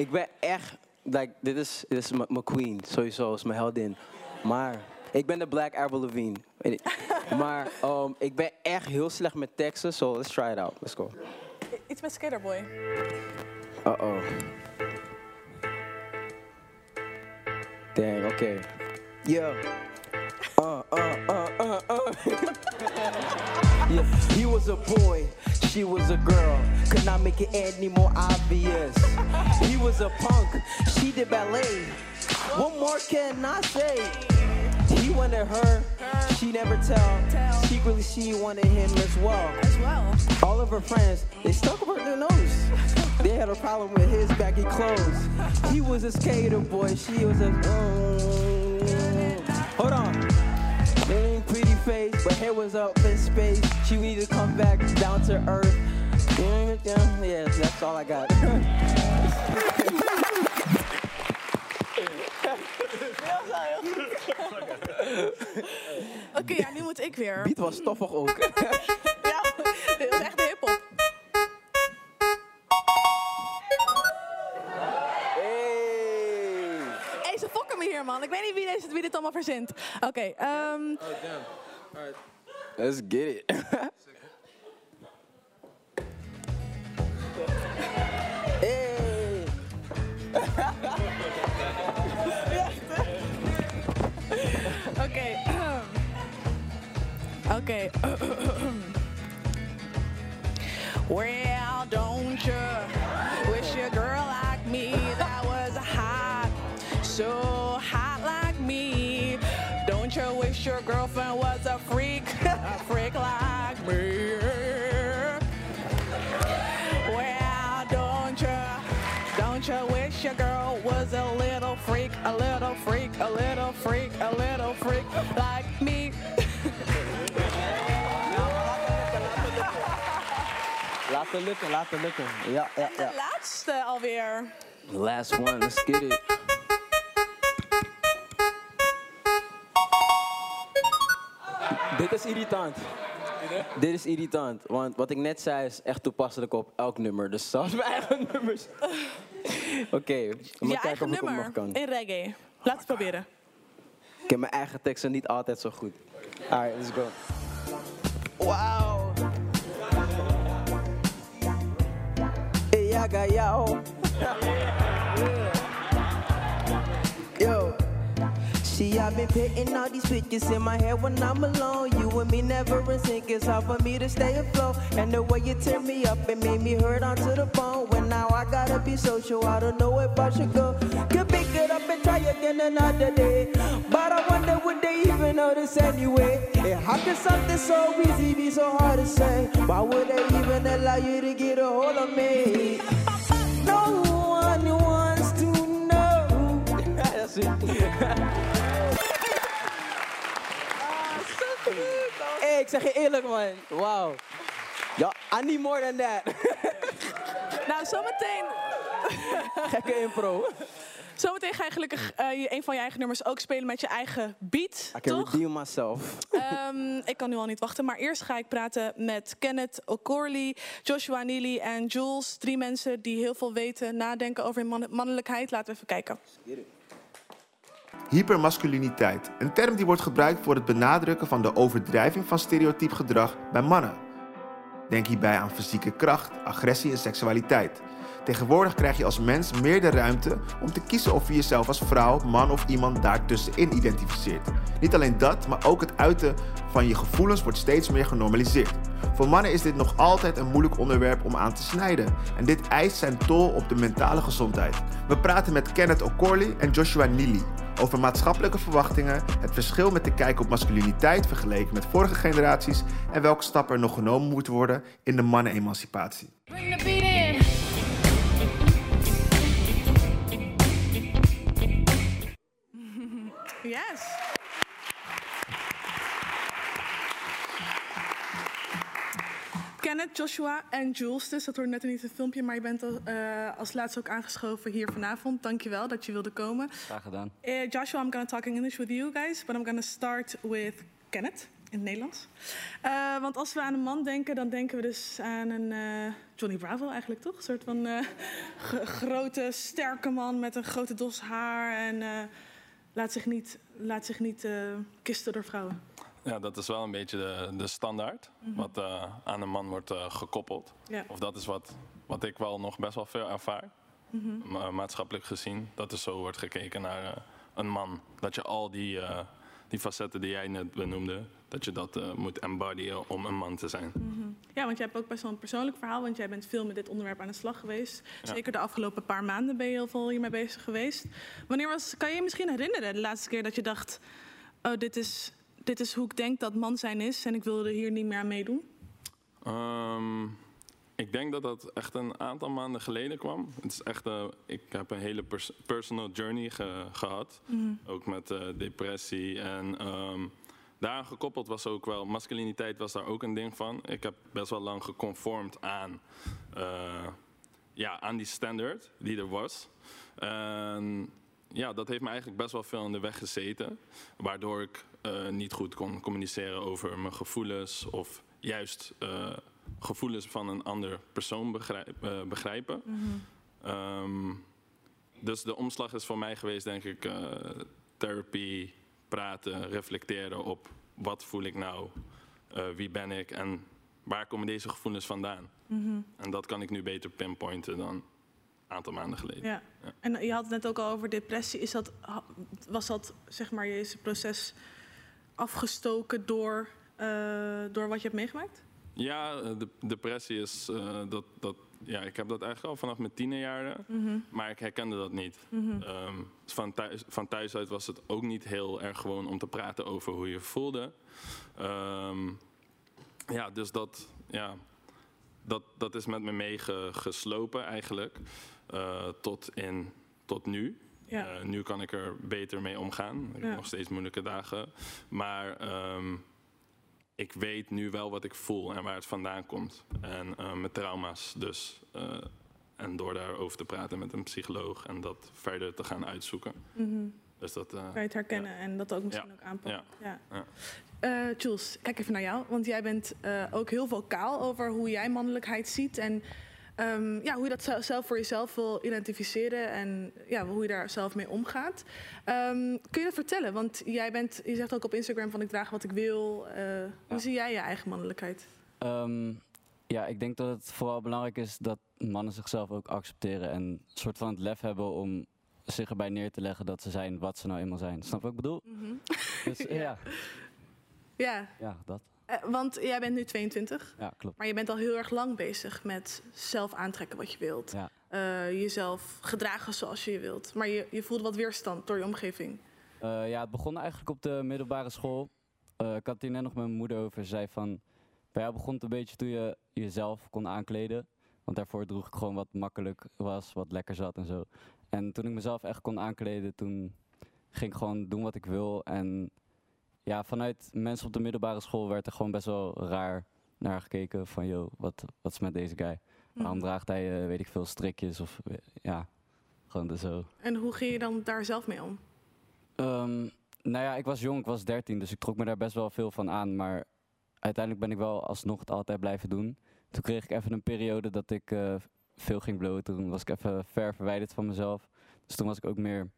ik ben echt, like, dit is, dit is mijn queen, sowieso, is mijn heldin. Maar ik ben de Black Avril Lavigne. Je. maar um, ik ben echt heel slecht met teksten, so let's try it out. Let's go. Iets met Skaterboy. Uh-oh. Dang, okay. Yeah. Uh, uh, uh, uh, uh. yeah. He was a boy, she was a girl. Could not make it any more obvious. He was a punk, she did ballet. What more can I say? He wanted her, she never tell. Secretly, she wanted him as well. As well. All of her friends, they stuck up their nose. They had a problem with his baggy clothes. He was a skater boy, she was a. mm. hold on. Was up in space. She needed to come back down to earth. Yeah, yeah, that's all I got. Oké, ja, nu moet ik weer. Beat was stoffig ook. Ja, dit is echt hip-hop. Hé, ze fokken me hier, man. Ik weet niet wie, deze, wie dit allemaal verzint. Oké, ehm, Let's get it. okay. Oké. Well, don't you wish a girl like me that was hot, so wish your girlfriend was a freak, a freak like me? Well, don't you, don't you wish your girl was a little freak, a little freak, a little freak, a little freak like me? Laten lukken, laten lukken. Ja, ja, De ja. laatste alweer. Last one, let's get it. Dit is irritant. Dit is irritant, want wat ik net zei is echt toepasselijk op elk nummer. Dus zelfs mijn eigen nummers. Oké, we moeten Je kijken eigen of ik hem nog nummer kan. in reggae. Laat het proberen. Ik ken mijn eigen teksten niet altijd zo goed. Alright, let's go. Wauw. Hey, I got jou. Yo. See, I've been painting all these pictures in my head when I'm alone. You and me never in sync. It's hard for me to stay afloat. And the way you tear me up, it made me hurt onto the bone. When now I gotta be social, I don't know if I should go. Could pick it up and try again another day. But I wonder would they even notice anyway? Yeah, how can something so easy be so hard to say? Why would they even allow you to get a hold of me? No one wants to know. That's it. Ik zeg je eerlijk man. Wauw. Ja, I need more than that. Nou, zometeen. Gekke impro. Zometeen ga je gelukkig je- een van je eigen nummers ook spelen met je eigen beat. I can toch? redeem myself. Ehm, ik kan nu al niet wachten, maar eerst ga ik praten met Kenneth O'Corley, Joshua Neely en Jules. Drie mensen die heel veel weten, nadenken over hun man- mannelijkheid. Laten we even kijken. Hypermasculiniteit. Een term die wordt gebruikt voor het benadrukken van de overdrijving van stereotyp gedrag bij mannen. Denk hierbij aan fysieke kracht, agressie en seksualiteit. Tegenwoordig krijg je als mens meer de ruimte om te kiezen of je jezelf als vrouw, man of iemand daartussenin identificeert. Niet alleen dat, maar ook het uiten van je gevoelens wordt steeds meer genormaliseerd. Voor mannen is dit nog altijd een moeilijk onderwerp om aan te snijden. En dit eist zijn tol op de mentale gezondheid. We praten met Kenneth O'Corley en Joshua Neely over maatschappelijke verwachtingen, het verschil met de kijk op masculiniteit vergeleken met vorige generaties en welke stappen er nog genomen moeten worden in de mannenemancipatie. Yes. Kenneth, Joshua en Jules. Dus dat hoort net niet in het filmpje, maar je bent eh, als laatste ook aangeschoven hier vanavond. Dankjewel dat je wilde komen. Graag gedaan. Eh, Joshua, I'm gonna talk in English with you guys, but I'm gonna start with Kenneth in het Nederlands. Eh, want als we aan een man denken, dan denken we dus aan een Johnny Bravo eigenlijk, toch? Een soort van grote, sterke man met een grote dos haar en laat zich niet, laat zich niet eh, kisten door vrouwen. Ja, dat is wel een beetje de, de standaard Mhm. wat eh, aan een man wordt eh, gekoppeld. Ja. Of dat is wat, wat ik wel nog best wel veel ervaar, Mhm. ma- maatschappelijk gezien. Dat er zo wordt gekeken naar een man. Dat je al die, die facetten die jij net benoemde, dat je dat eh, moet embodyen om een man te zijn. Mhm. Ja, want jij hebt ook best wel een persoonlijk verhaal, want jij bent veel met dit onderwerp aan de slag geweest. Ja. Zeker de afgelopen paar maanden ben je heel veel hiermee bezig geweest. Wanneer was, kan je je misschien herinneren de laatste keer dat je dacht, oh, dit is, dit is hoe ik denk dat man zijn is en ik wilde hier niet meer aan meedoen? Ehm, ik denk dat dat echt een aantal maanden geleden kwam. Het is echt, eh, ik heb een hele pers- personal journey ge- gehad. Mhm. Ook met eh, depressie. En ehm, daaraan gekoppeld was ook wel, masculiniteit was daar ook een ding van. Ik heb best wel lang geconformd aan, eh, ja, aan die standaard die er was. En ja, dat heeft me eigenlijk best wel veel in de weg gezeten. Waardoor ik niet goed kon communiceren over mijn gevoelens. Of juist gevoelens van een ander persoon begrijp- eh, begrijpen. Ehm, dus de omslag is voor mij geweest, denk ik, eh, therapie, praten, reflecteren op wat voel ik nou, eh, wie ben ik en waar komen deze gevoelens vandaan. Mhm. En dat kan ik nu beter pinpointen dan een aantal maanden geleden. Ja. En je had het net ook al over depressie. Is dat, was dat, zeg maar, je proces afgestoken door, door wat je hebt meegemaakt? Ja, eh, de, depressie is eh, dat, dat. Ja, ik heb dat eigenlijk al vanaf mijn tienerjaren. Mhm. Maar ik herkende dat niet. Mhm. Ehm, van, thuis, van thuis uit was het ook niet heel erg gewoon om te praten over hoe je voelde. Ehm, ja, dus dat, ja, dat, dat is met me meegeslopen eigenlijk. eh, tot, in, tot nu. Ja. Nu kan ik er beter mee omgaan. Ik Ja. heb nog steeds moeilijke dagen. Maar ehm, ik weet nu wel wat ik voel en waar het vandaan komt. En eh, mijn trauma's dus. eh, en door daarover te praten met een psycholoog en dat verder te gaan uitzoeken. Mhm. Dus dat... eh, Kan je het herkennen en dat ook misschien Ja. ook aanpakken? Ja. Ja. ja. Jules, kijk even naar jou. Want jij bent ook heel vocaal over hoe jij mannelijkheid ziet. En ehm, ja, hoe je dat ze- zelf voor jezelf wil identificeren. En ja, hoe je daar zelf mee omgaat. Ehm, kun je dat vertellen? Want jij bent, je zegt ook op Instagram van ik draag wat ik wil. Eh, Hoe zie jij je eigen mannelijkheid? Ehm, ja, ik denk dat het vooral belangrijk is dat mannen zichzelf ook accepteren en een soort van het lef hebben om zich erbij neer te leggen dat ze zijn wat ze nou eenmaal zijn. Snap wat ik bedoel? Mhm. Dus, ja. Ja, ja, dat. Eh, want jij bent nu 22. Ja, klopt. Maar je bent al heel erg lang bezig met zelf aantrekken wat je wilt. Ja. Eh, jezelf gedragen zoals je wilt. Maar je, je voelt wat weerstand door je omgeving. Eh, ja, het begon eigenlijk op de middelbare school. Ik had het hier net nog met mijn moeder over. Ze zei van, bij jou begon het een beetje toen je jezelf kon aankleden. Want daarvoor droeg ik gewoon wat makkelijk was, wat lekker zat en zo. En toen ik mezelf echt kon aankleden, toen ging ik gewoon doen wat ik wil. En ja, vanuit mensen op de middelbare school werd er gewoon best wel raar naar gekeken. Van, joh, wat, wat is met deze guy? Waarom Mhm. draagt hij, eh, weet ik veel, strikjes of eh, ja, gewoon dus zo. En hoe ging je dan daar zelf mee om? Ehm, nou ja, ik was jong, ik was 13, dus ik trok me daar best wel veel van aan. Maar uiteindelijk ben ik wel alsnog het altijd blijven doen. Toen kreeg ik even een periode dat ik eh, veel ging blowen. Toen was ik even ver verwijderd van mezelf. Dus toen was ik ook meer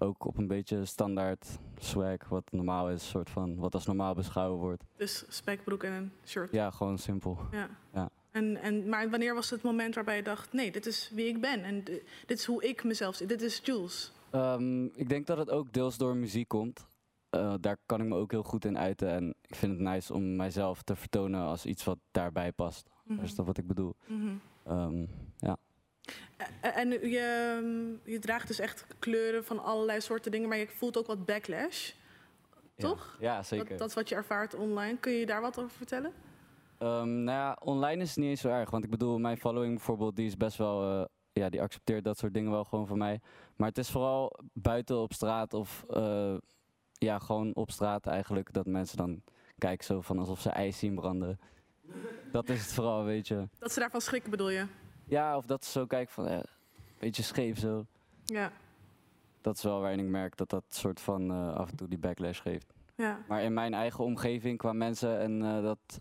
ook op een beetje standaard swag, wat normaal is, soort van wat als normaal beschouwen wordt. Dus spekbroek en een shirt. Ja, gewoon simpel. Ja. ja. En, en, maar wanneer was het moment waarbij je dacht, nee, dit is wie ik ben en di- dit is hoe ik mezelf zie, dit is Jules. Ehm, ik denk dat het ook deels door muziek komt. Eh, daar kan ik me ook heel goed in uiten. En ik vind het nice om mijzelf te vertonen als iets wat daarbij past. Mhm. Dat is dat wat ik bedoel. Mhm. Ehm, ja. Eh, En je, je draagt dus echt kleuren van allerlei soorten dingen, maar je voelt ook wat backlash, toch? Ja, zeker. Dat, dat is wat je ervaart online. Kun je daar wat over vertellen? Ehm, nou ja, online is het niet eens zo erg. Want ik bedoel, mijn following bijvoorbeeld, die is best wel... eh, ja, die accepteert dat soort dingen wel gewoon van mij. Maar het is vooral buiten op straat of... eh, ja, gewoon op straat eigenlijk. Dat mensen dan kijken zo van alsof ze ijs zien branden. Dat is het vooral, weet je. Dat ze daarvan schrikken bedoel je? Ja, of dat ze zo kijken van... eh, beetje scheef zo. Ja. Dat is wel waarin ik merk dat dat soort van eh, af en toe die backlash geeft. Ja. Maar in mijn eigen omgeving qua mensen en eh, dat,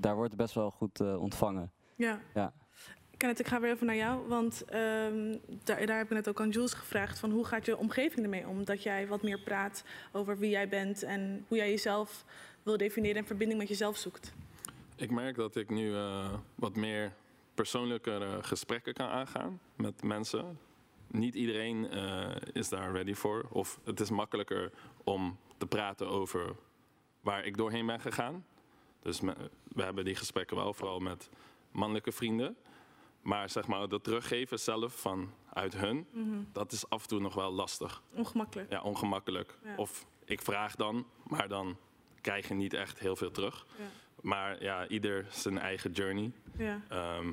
daar wordt het best wel goed eh, ontvangen. Ja. Ja. Kenneth, ik ga weer even naar jou, want ehm, daar, daar heb ik net ook aan Jules gevraagd van hoe gaat je omgeving ermee om? Dat jij wat meer praat over wie jij bent en hoe jij jezelf wil definiëren en verbinding met jezelf zoekt. Ik merk dat ik nu eh, wat meer persoonlijkere gesprekken kan aangaan met mensen. Niet iedereen eh, is daar ready voor. Of het is makkelijker om te praten over waar ik doorheen ben gegaan. Dus me- we hebben die gesprekken wel, vooral met mannelijke vrienden. Maar zeg maar, dat teruggeven zelf van uit hun, Mhm. dat is af en toe nog wel lastig. Ongemakkelijk. Ja, ongemakkelijk. Ja. Of ik vraag dan, maar dan krijg je niet echt heel veel terug. Ja. Maar ja, ieder zijn eigen journey. Ja. Ehm,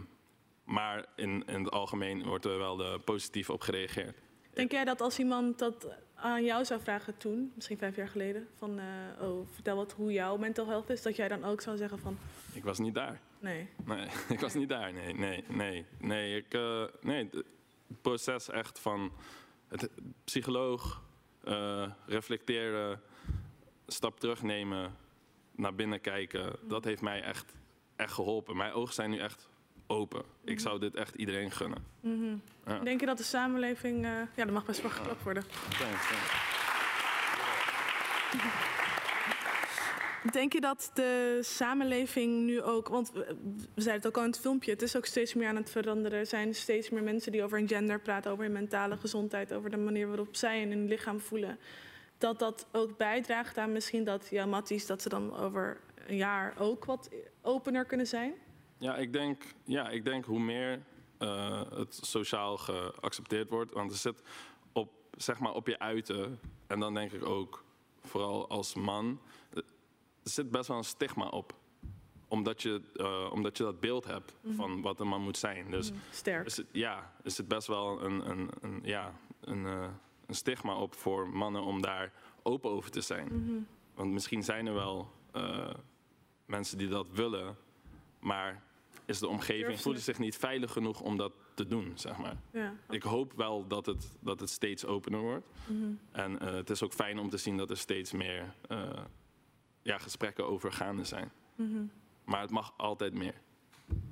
maar in, in het algemeen wordt er wel eh, positief op gereageerd. Denk jij dat als iemand dat aan jou zou vragen toen, misschien vijf jaar geleden, van eh, oh, vertel wat hoe jouw mental health is, dat jij dan ook zou zeggen van Ik was niet daar. nee. Nee, ik was niet daar. Nee, nee, nee. Nee, ik, eh, nee het proces echt van het psycholoog, reflecteren, stap terugnemen, naar binnen kijken. Dat heeft mij echt, echt geholpen. Mijn ogen zijn nu echt open. Ik zou dit echt iedereen gunnen. Mhm. Ja. Denk je dat de samenleving, eh, ja, dat mag best wel geklapt worden. Thanks, thanks. Denk je dat de samenleving nu ook, want we we zeiden het ook al in het filmpje, het is ook steeds meer aan het veranderen. Er zijn steeds meer mensen die over hun gender praten, over hun mentale gezondheid, over de manier waarop zij in hun lichaam voelen. Dat dat ook bijdraagt aan misschien dat, ja, Matties, dat ze dan over een jaar ook wat opener kunnen zijn? Ja, ik denk, ja, ik denk hoe meer eh, het sociaal geaccepteerd wordt. Want er zit op, zeg maar, op je uiten. En dan denk ik ook, vooral als man, er zit best wel een stigma op. Omdat je, eh, omdat je dat beeld hebt Mhm. van wat een man moet zijn. Dus Sterk. Is het, ja, er zit best wel een, een, een, ja, een, eh, een stigma op voor mannen om daar open over te zijn. Mhm. Want misschien zijn er wel mensen die dat willen, maar is de omgeving voelen het? zich niet veilig genoeg om dat te doen, zeg maar. Ja. Ik hoop wel dat het, dat het steeds opener wordt. Mhm. En eh, het is ook fijn om te zien dat er steeds meer eh, ja, gesprekken over gaande zijn. Mhm. Maar het mag altijd meer.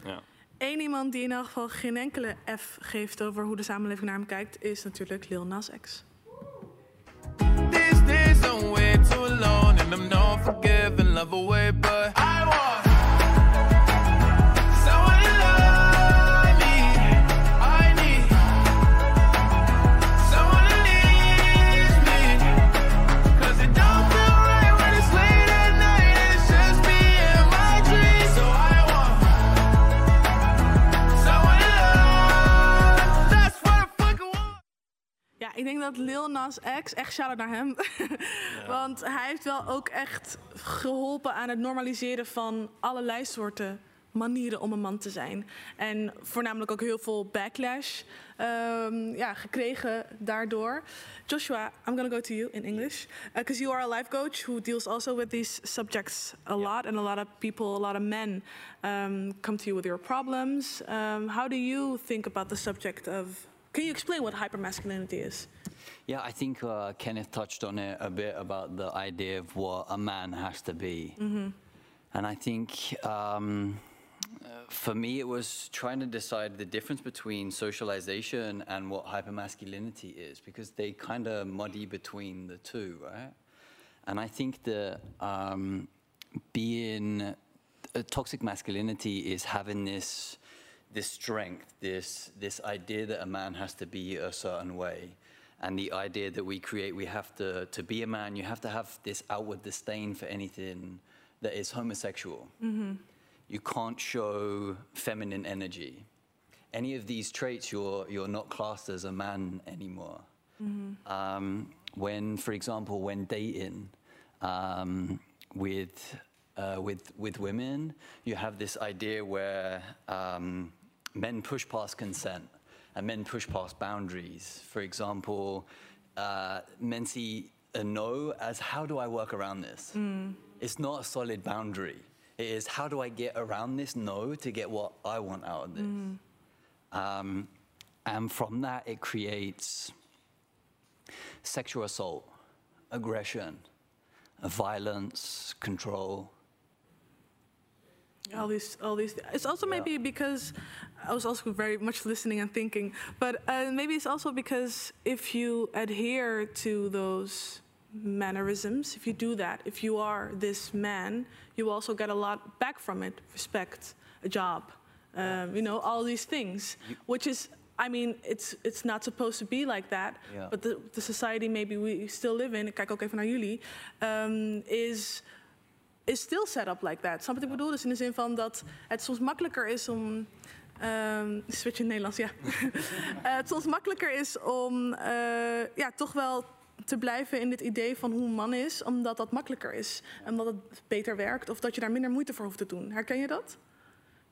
Ja. Eén iemand die in elk geval geen enkele F geeft over hoe de samenleving naar hem kijkt, is natuurlijk Lil Nas X. These days I'm way too alone and I'm not forgiving love away, but I want ik denk dat Lil Nas X, echt shout-out naar hem. Want hij heeft wel ook echt geholpen aan het normaliseren van allerlei soorten manieren om een man te zijn. En voornamelijk ook heel veel backlash ehm, ja, gekregen daardoor. Joshua, I'm gonna go to you in English. Because you are a life coach who deals also with these subjects a lot. And a lot of people, a lot of men um, come to you with your problems. Um, how do you think about the subject of... Can you explain what hypermasculinity is? Yeah, I think uh, Kenneth touched on it a bit about the idea of what a man has to be. Mm-hmm. And I think um, for me, it was trying to decide the difference between socialization and what hypermasculinity is, because they kind of muddy between the two, right? And I think that um, being uh, toxic masculinity is having this this strength, this this idea that a man has to be a certain way, and the idea that we create, we have to to be a man, you have to have this outward disdain for anything that is homosexual. Mhm. You can't show feminine energy. Any of these traits, you're you're not classed as a man anymore. Mhm. Um, when, for example, when dating um, with uh, with with women, you have this idea where um, men push past consent and men push past boundaries. For example, uh, men see a no as how do I work around this? Mm. It's not a solid boundary. It is how do I get around this no to get what I want out of this? Mm. Um, and from that, it creates sexual assault, aggression, violence, control. All these all these it's also maybe because i was also very much listening and thinking but uh, maybe it's also because if you adhere to those mannerisms if you do that if you are this man you also get a lot back from it respect a job um, you know all these things which is I mean, it's it's not supposed to be like that. Yeah. But the, the society maybe we still live in, kijk ook even naar jullie, um, is is still set up like that. Snap wat ik bedoel? Dus in de zin van dat het soms makkelijker is om... ehm switch in Nederlands, ja. Eh, het soms makkelijker is om eh, ja, toch wel te blijven in dit idee van hoe een man is, omdat dat makkelijker is. Omdat het beter werkt of dat je daar minder moeite voor hoeft te doen. Herken je dat?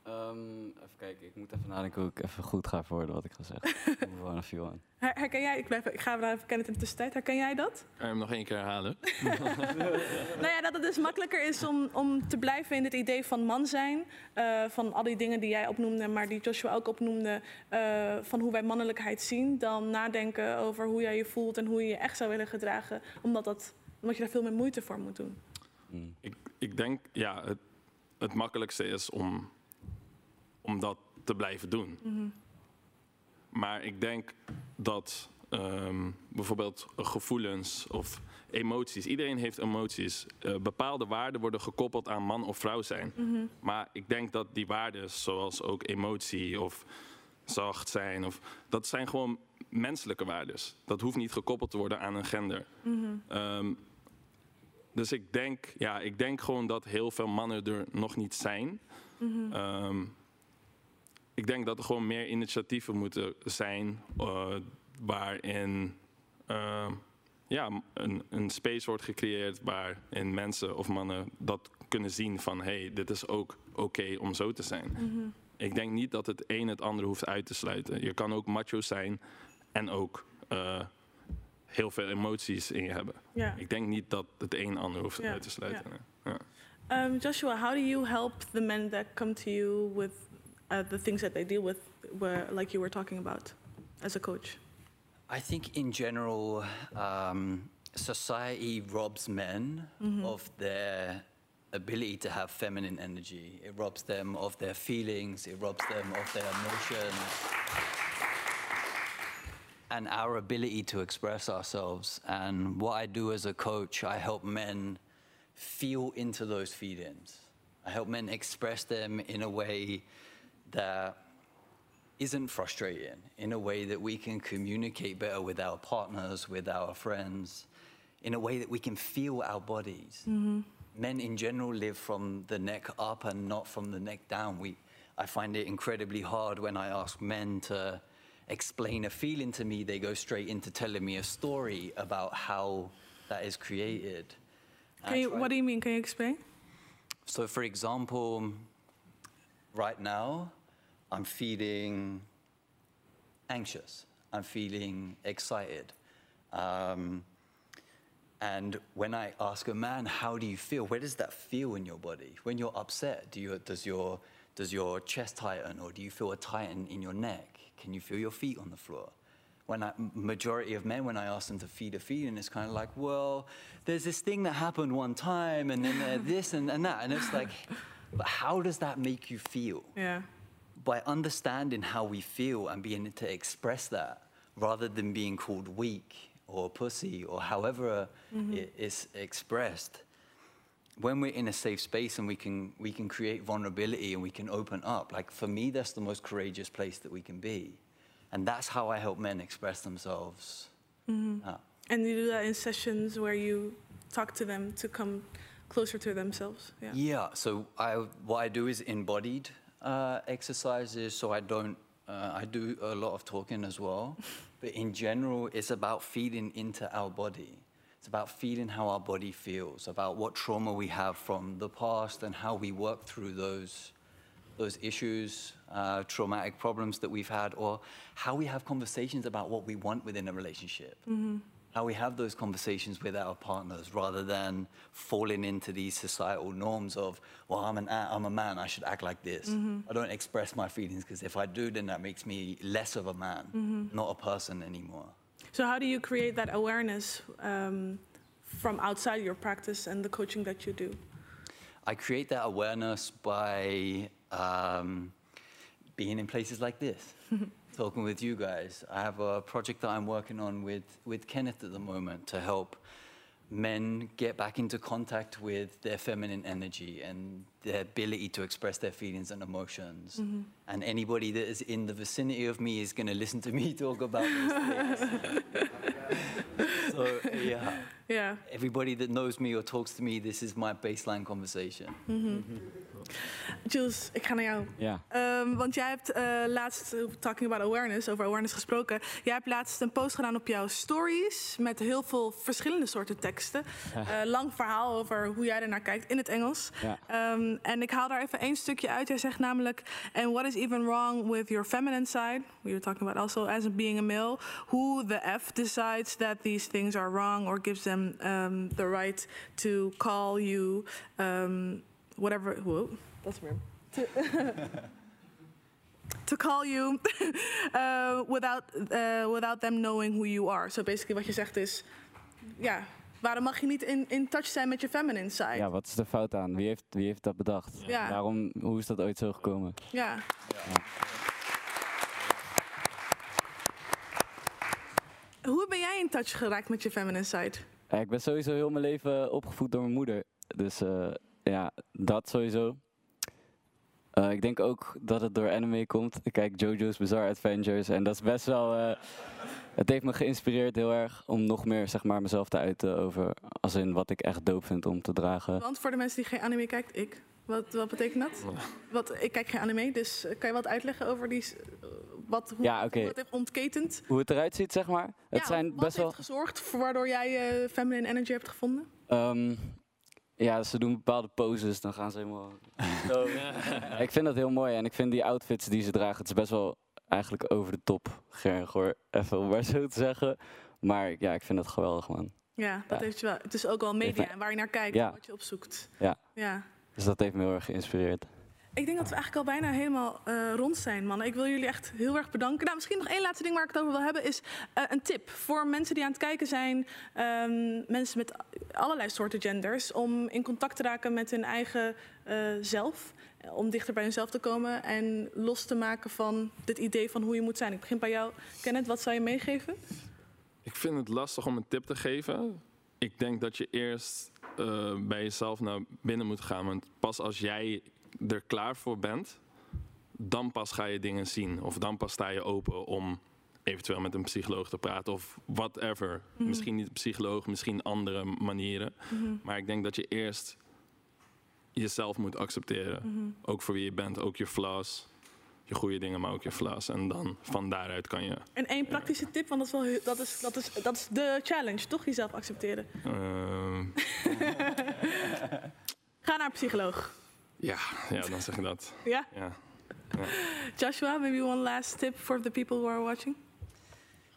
Ehm, even kijken, ik moet even nadenken hoe ik even goed ga verwoorden wat ik ga zeggen. Move on if you want. Her- herken jij, ik, blijf, ik ga even kennen in de tussentijd, herken jij dat? Kan je hem nog één keer herhalen? Nou ja, dat het dus makkelijker is om, om te blijven in dit idee van man zijn. eh, van al die dingen die jij opnoemde, maar die Joshua ook opnoemde. eh, van hoe wij mannelijkheid zien. Dan nadenken over hoe jij je voelt en hoe je je echt zou willen gedragen. Omdat, dat, omdat je daar veel meer moeite voor moet doen. Ik, ik denk, ja, het, het makkelijkste is om, om dat te blijven doen. Mhm. Maar ik denk dat ehm, bijvoorbeeld gevoelens of emoties, iedereen heeft emoties. Eh, bepaalde waarden worden gekoppeld aan man of vrouw zijn. Mhm. Maar ik denk dat die waarden, zoals ook emotie of zacht zijn, of, dat zijn gewoon menselijke waarden. Dat hoeft niet gekoppeld te worden aan een gender. Mhm. Ehm, dus ik denk, ja, ik denk gewoon dat heel veel mannen er nog niet zijn. Ehm, ik denk dat er gewoon meer initiatieven moeten zijn eh, waarin ehm, ja, een, een space wordt gecreëerd waarin mensen of mannen dat kunnen zien van hé, hey, dit is ook oké om zo te zijn. Mhm. Ik denk niet dat het een het andere hoeft uit te sluiten. Je kan ook macho zijn en ook eh, heel veel emoties in je hebben. Ik denk niet dat het een ander hoeft uit te sluiten. Ja. Um, Joshua, how do you help the men that come to you with uh, the things that they deal with, where, like you were talking about, as a coach? I think in general, um, society robs men Mhm. of their ability to have feminine energy. It robs them of their feelings, it robs them of their emotions. And our ability to express ourselves. And what I do as a coach, I help men feel into those feelings. I help men express them in a way that isn't frustrating in a way that we can communicate better with our partners, with our friends, in a way that we can feel our bodies. Mm-hmm. Men in general live from the neck up and not from the neck down. We, I find it incredibly hard when I ask men to explain a feeling to me, they go straight into telling me a story about how that is created. Can you, what do you mean? Can you explain? So, for example, right now, I'm feeling anxious. I'm feeling excited. Um, and when I ask a man, how do you feel? Where does that feel in your body? When you're upset, do you, does, your, does your chest tighten or do you feel a tighten in your neck? Can you feel your feet on the floor? When I, majority of men, when I ask them to feed a feeling, it's kind of like, well, there's this thing that happened one time, and then this and, and that, and it's like, but how does that make you feel? Yeah. By understanding how we feel and being able to express that, rather than being called weak or pussy or however Mhm. it is expressed, when we're in a safe space and we can we can create vulnerability and we can open up like for me that's the most courageous place that we can be and that's how i help men express themselves Mhm. Yeah. And you do that in sessions where you talk to them to come closer to themselves. Yeah. Yeah. So I, what I do is embodied uh, exercises. So I don't. Uh, I do a lot of talking as well, but in general, it's about feeding into our body. It's about feeling how our body feels, about what trauma we have from the past, and how we work through those those issues, uh, traumatic problems that we've had, or how we have conversations about what we want within a relationship Mhm. How we have those conversations with our partners rather than falling into these societal norms of, well, I'm, an, a- I'm a man, I should act like this. Mhm. I don't express my feelings because if I do, then that makes me less of a man, Mhm. not a person anymore. So how do you create that awareness um, from outside your practice and the coaching that you do? I create that awareness by um, being in places like this, talking with you guys. I have a project that I'm working on with, with Kenneth at the moment to help men get back into contact with their feminine energy and their ability to express their feelings and emotions. Mhm. And anybody that is in the vicinity of me is going to listen to me talk about those things. so, yeah. Yeah. Everybody that knows me or talks to me, this is my baseline conversation. Mhm. Jules, ik ga naar jou. Ja. Ehm, want jij hebt eh, laatst, eh, talking about awareness, over awareness gesproken. Jij hebt laatst een post gedaan op jouw stories met heel veel verschillende soorten teksten. Eh, lang verhaal over hoe jij ernaar kijkt in het Engels. Ja. Ehm, en ik haal daar even één stukje uit. Jij zegt namelijk: And what is even wrong with your feminine side? We were talking about also as being a male. Who the F decides that these things are wrong or gives them um, the right to call you um, whatever. Whoa, that's weird. To, to call you uh, without, uh, without them knowing who you are. So basically wat je zegt is, ja, waarom mag je niet in, in touch zijn met je feminine side? Ja, wat is de fout aan? Wie heeft, wie heeft dat bedacht? Ja. Waarom, hoe is dat ooit zo gekomen? Ja. Hoe ben jij in touch geraakt met je feminine side? Ja, ik ben sowieso heel mijn leven opgevoed door mijn moeder. Dus eh, ja, dat sowieso. Eh, ik denk ook dat het door anime komt. Ik kijk JoJo's Bizarre Adventures en dat is best wel... eh, het heeft me geïnspireerd heel erg om nog meer zeg maar, mezelf te uiten over... als in wat ik echt dope vind om te dragen. Want voor de mensen die geen anime kijkt, ik. Wat, wat betekent dat? Wat, ik kijk geen anime, dus eh, kan je wat uitleggen over die, wat, hoe, Ja, oké. hoe het heeft ontketend? Hoe het eruit ziet, zeg maar. Het ja, zijn wat best wel... heeft gezorgd voor waardoor jij eh, feminine energy hebt gevonden? Ehm, ja, ze doen bepaalde poses, dan gaan ze helemaal... Zo. ik vind dat heel mooi en ik vind die outfits die ze dragen, het is best wel eigenlijk over de top gerg hoor. Even om maar zo te zeggen. Maar ja, ik vind het geweldig man. Ja, dat Ja. heeft je wel. Het is ook wel media en waar je naar kijkt Ja. en wat je opzoekt. Ja. Ja. Dus dat heeft me heel erg geïnspireerd. Ik denk dat we eigenlijk al bijna helemaal eh, rond zijn, mannen. Ik wil jullie echt heel erg bedanken. Nou, misschien nog één laatste ding waar ik het over wil hebben, is eh, een tip voor mensen die aan het kijken zijn, ehm, mensen met allerlei soorten genders, om in contact te raken met hun eigen eh, zelf, om dichter bij hunzelf te komen en los te maken van dit idee van hoe je moet zijn. Ik begin bij jou, Kenneth. Wat zou je meegeven? Ik vind het lastig om een tip te geven. Ik denk dat je eerst bij jezelf naar binnen moet gaan. Want pas als jij er klaar voor bent, dan pas ga je dingen zien. Of dan pas sta je open om eventueel met een psycholoog te praten. Of whatever. Mhm. Misschien niet een psycholoog, misschien andere manieren. Mhm. Maar ik denk dat je eerst jezelf moet accepteren. Mhm. Ook voor wie je bent, ook je flaws. Je goede dingen, maar ook je flaws. En dan van daaruit kan je En één praktische tip, want dat is, wel, dat is, dat is, dat is de challenge, toch? Jezelf accepteren. Ehm, Ga naar een psycholoog. Ja, ja, dan zeg ik dat. Ja? Ja. ja. Joshua, maybe one last tip for the people who are watching?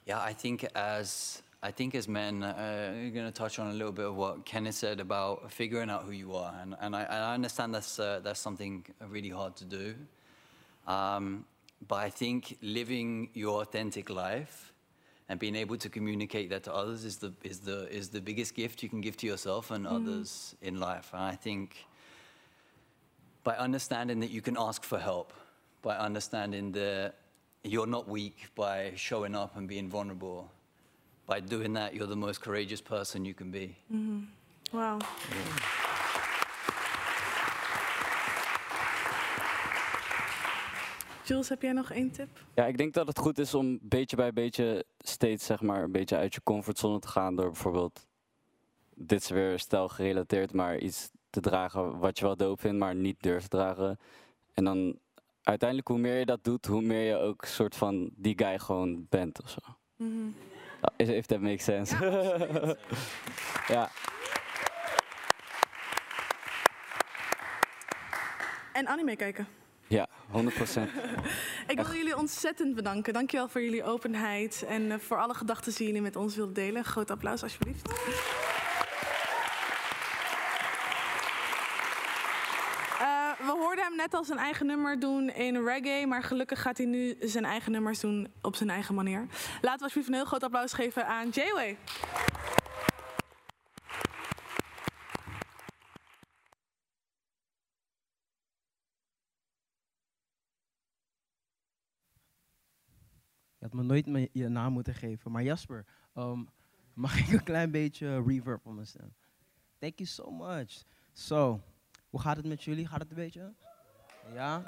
Yeah, I think as I think as men, uh, you're going to touch on a little bit of what Kenneth said about figuring out who you are, and, and, I, and I understand that's uh, that's something really hard to do. Um, but I think living your authentic life and being able to communicate that to others is the is the is the biggest gift you can give to yourself and Mhm. others in life. And I think by understanding that you can ask for help, by understanding that you're not weak, by showing up and being vulnerable. By doing that, you're the most courageous person you can be. Mm-hmm. Wow. Jules, heb jij nog één tip? Ja, ik denk dat het goed is om beetje bij beetje steeds zeg maar een beetje uit je comfortzone te gaan door bijvoorbeeld dit is weer stel gerelateerd, maar iets te dragen wat je wel dope vindt, maar niet durft te dragen. En dan uiteindelijk, hoe meer je dat doet, hoe meer je ook soort van die guy gewoon bent of zo. Mhm. If if that makes sense. ja. En anime kijken. Ja, 100% Ik wil jullie ontzettend bedanken. Dankjewel voor jullie openheid en eh, voor alle gedachten die jullie met ons wilden delen. Groot applaus alsjeblieft. We hoorden hem net al zijn eigen nummer doen in reggae, maar gelukkig gaat hij nu zijn eigen nummers doen op zijn eigen manier. Laten we alsjeblieft een heel groot applaus geven aan J-Way. Je had me nooit je naam moeten geven. Maar Jasper, ehm, mag ik een klein beetje reverb op mijn stem? Thank you so much. Zo, hoe gaat het met jullie? Gaat het een beetje? Ja?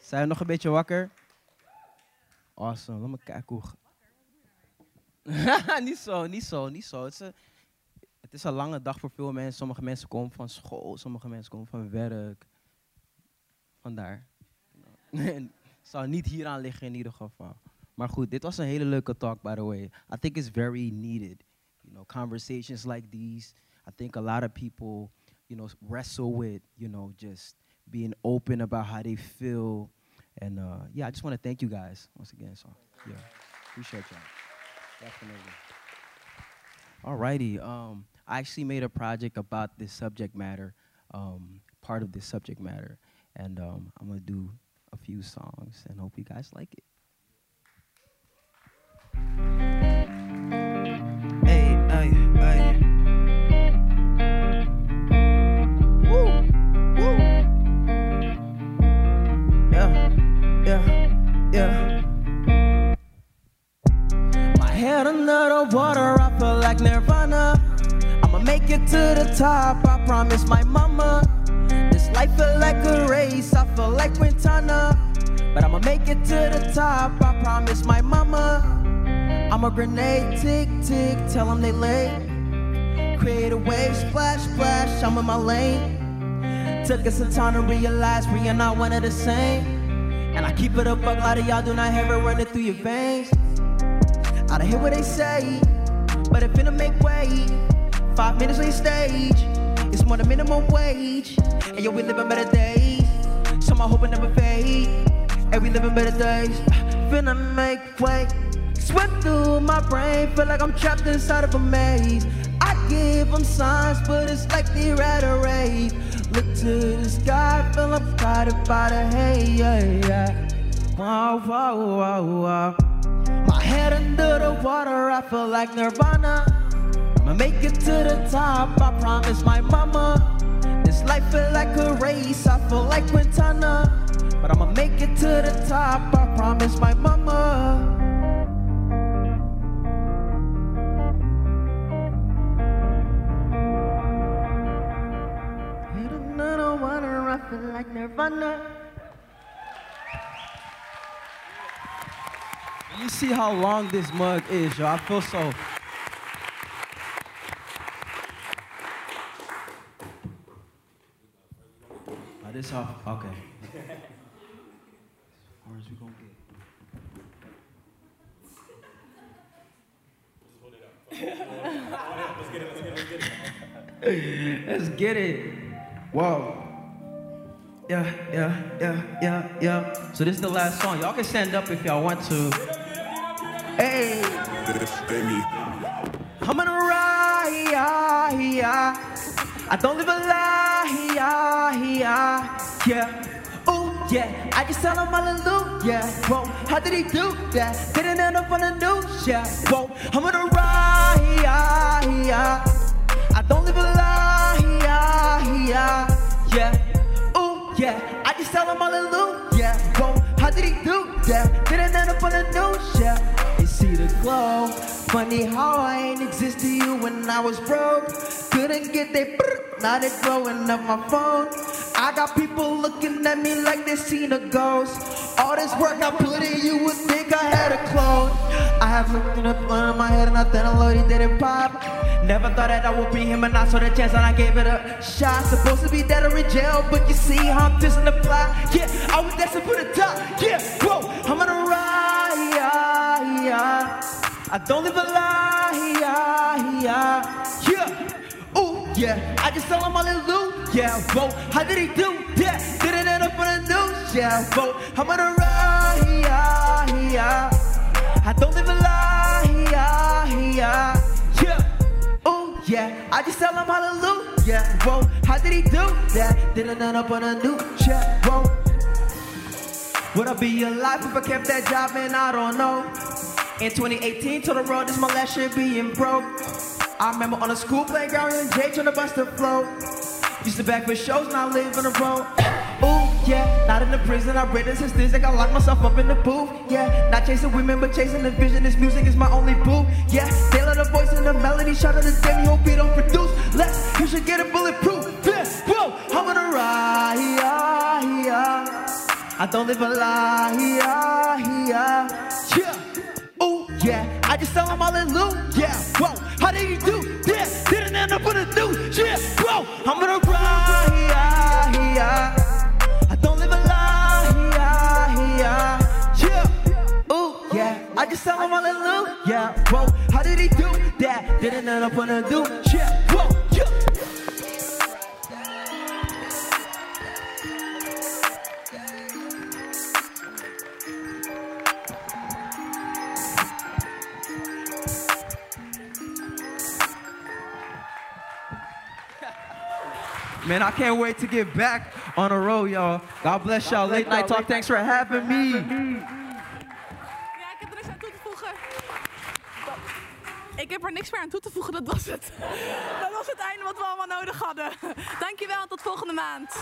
Zijn we nog een beetje wakker? Awesome, laat me kijken hoe... niet zo, niet zo, niet zo. Het is, een, het is een lange dag voor veel mensen. Sommige mensen komen van school, sommige mensen komen van werk. Vandaar. Het zou niet hieraan liggen in ieder geval. Maar goed, dit was een hele leuke talk, by the way. I think it's very needed. You know, conversations like these. I think a lot of people, you know, wrestle with, you know, just being open about how they feel. And uh, yeah, I just want to thank you guys once again. So yeah, appreciate y'all. Definitely. Alrighty. Um, I actually made a project about this subject matter, um, part of this subject matter, and um, I'm gonna do a few songs and hope you guys like it. Water, I feel like Nirvana. I'ma make it to the top, I promise my mama. This life feel like a race, I feel like Quintana. But I'ma make it to the top, I promise my mama. I'm a grenade, tick, tick, tell them they late. Create a wave, splash, splash, I'm in my lane. Took us some time to realize we are not one of the same. And I keep it a buck, a lot of y'all do not have it running through your veins. I don't hear what they say, but it finna make way. Five minutes on your stage, it's more than minimum wage. And yo, we living better days. So my hope it never fade. And we living better days. Finna make way. Swim through my brain, feel like I'm trapped inside of a maze. I give them signs, but it's like they're at a rave. Look to the sky, feel I'm guided by the hay. Yeah, yeah. Wow, wow, wow, wow. Head under the water, I feel like Nirvana. I'ma make it to the top, I promise my mama. This life feel like a race, I feel like Quintana. But I'ma make it to the top, I promise my mama. Head under the water, I feel like Nirvana. You see how long this mug is, yo. I feel so. Oh, this off. Okay. Gonna get. It, let's get it. Let's get it. Whoa. Yeah, yeah, yeah, yeah, yeah. So this is the last song. Y'all can stand up if y'all want to. Hey. I'm gonna ride. I don't live a lie, yeah. Oh yeah, I just tell him hallelujah. Whoa, how did he do that? Didn't end up on the news, yeah. Whoa, I'm gonna ride. I don't live a lie, yeah. Oh yeah, I just tell him hallelujah. Whoa, how did he do that? Didn't end up on the news, yeah. You see the glow. Funny how I ain't exist to you when I was broke. Couldn't get that brr, now they blowing up my phone. I got people looking at me like they seen a ghost. All this work I put in, you would think I had a clone. I have looked in the in my head and I I Lord he didn't pop. Never thought that I would be him and I saw the chance and I gave it a shot. Supposed to be dead or in jail, but you see how I'm dissing the plot. Yeah, I was destined for the top. Yeah, whoa, I'm gonna ride. Yeah, yeah. I don't live a lie. Yeah, yeah. yeah. Ooh, yeah. I just tell him hallelujah. Whoa. How did he do? Yeah, didn't end up on the news. Yeah, whoa. I'm gonna ride. Yeah, yeah. I don't live a lie. Yeah, yeah. Yeah. Ooh, yeah. I just tell him hallelujah. Whoa. How did he do that? Didn't end up on a new yeah, whoa. Would I be alive if I kept that job? Man, I don't know. In 2018, told the road this my last shit being broke. I remember on the school playground and Jay trying to bust the flow. Used to back for shows, now live on the road. Ooh, yeah, not in the prison. I read the like I locked myself up in the booth. Yeah, not chasing women, but chasing the vision. This music is my only boo. Yeah, they love the voice and the melody. Shout out to Demi, hope don't produce less. You should get it bulletproof. Yeah, whoa, I'm gonna ride. Yeah, yeah. I don't live a lie. Yeah, yeah. Yeah. Yeah. I just saw him hallelujah. Yeah, whoa. How did he do? Yeah, didn't end up with a new. Yeah, whoa. I'm gonna ride. Yeah, yeah. I don't live a lie. Yeah, yeah. Yeah. Ooh, yeah. I just tell him hallelujah. Yeah, whoa. How did he do that? Didn't end up with a new. Yeah, whoa. Yeah. Man, I can't wait to get back on the road, y'all. God bless y'all. Late night talk. Thanks for having me. Ja, ik heb er niks aan toe te voegen. Ik heb er niks meer aan toe te voegen, dat was het. Dat was het einde wat we allemaal nodig hadden. Dankjewel, tot volgende maand.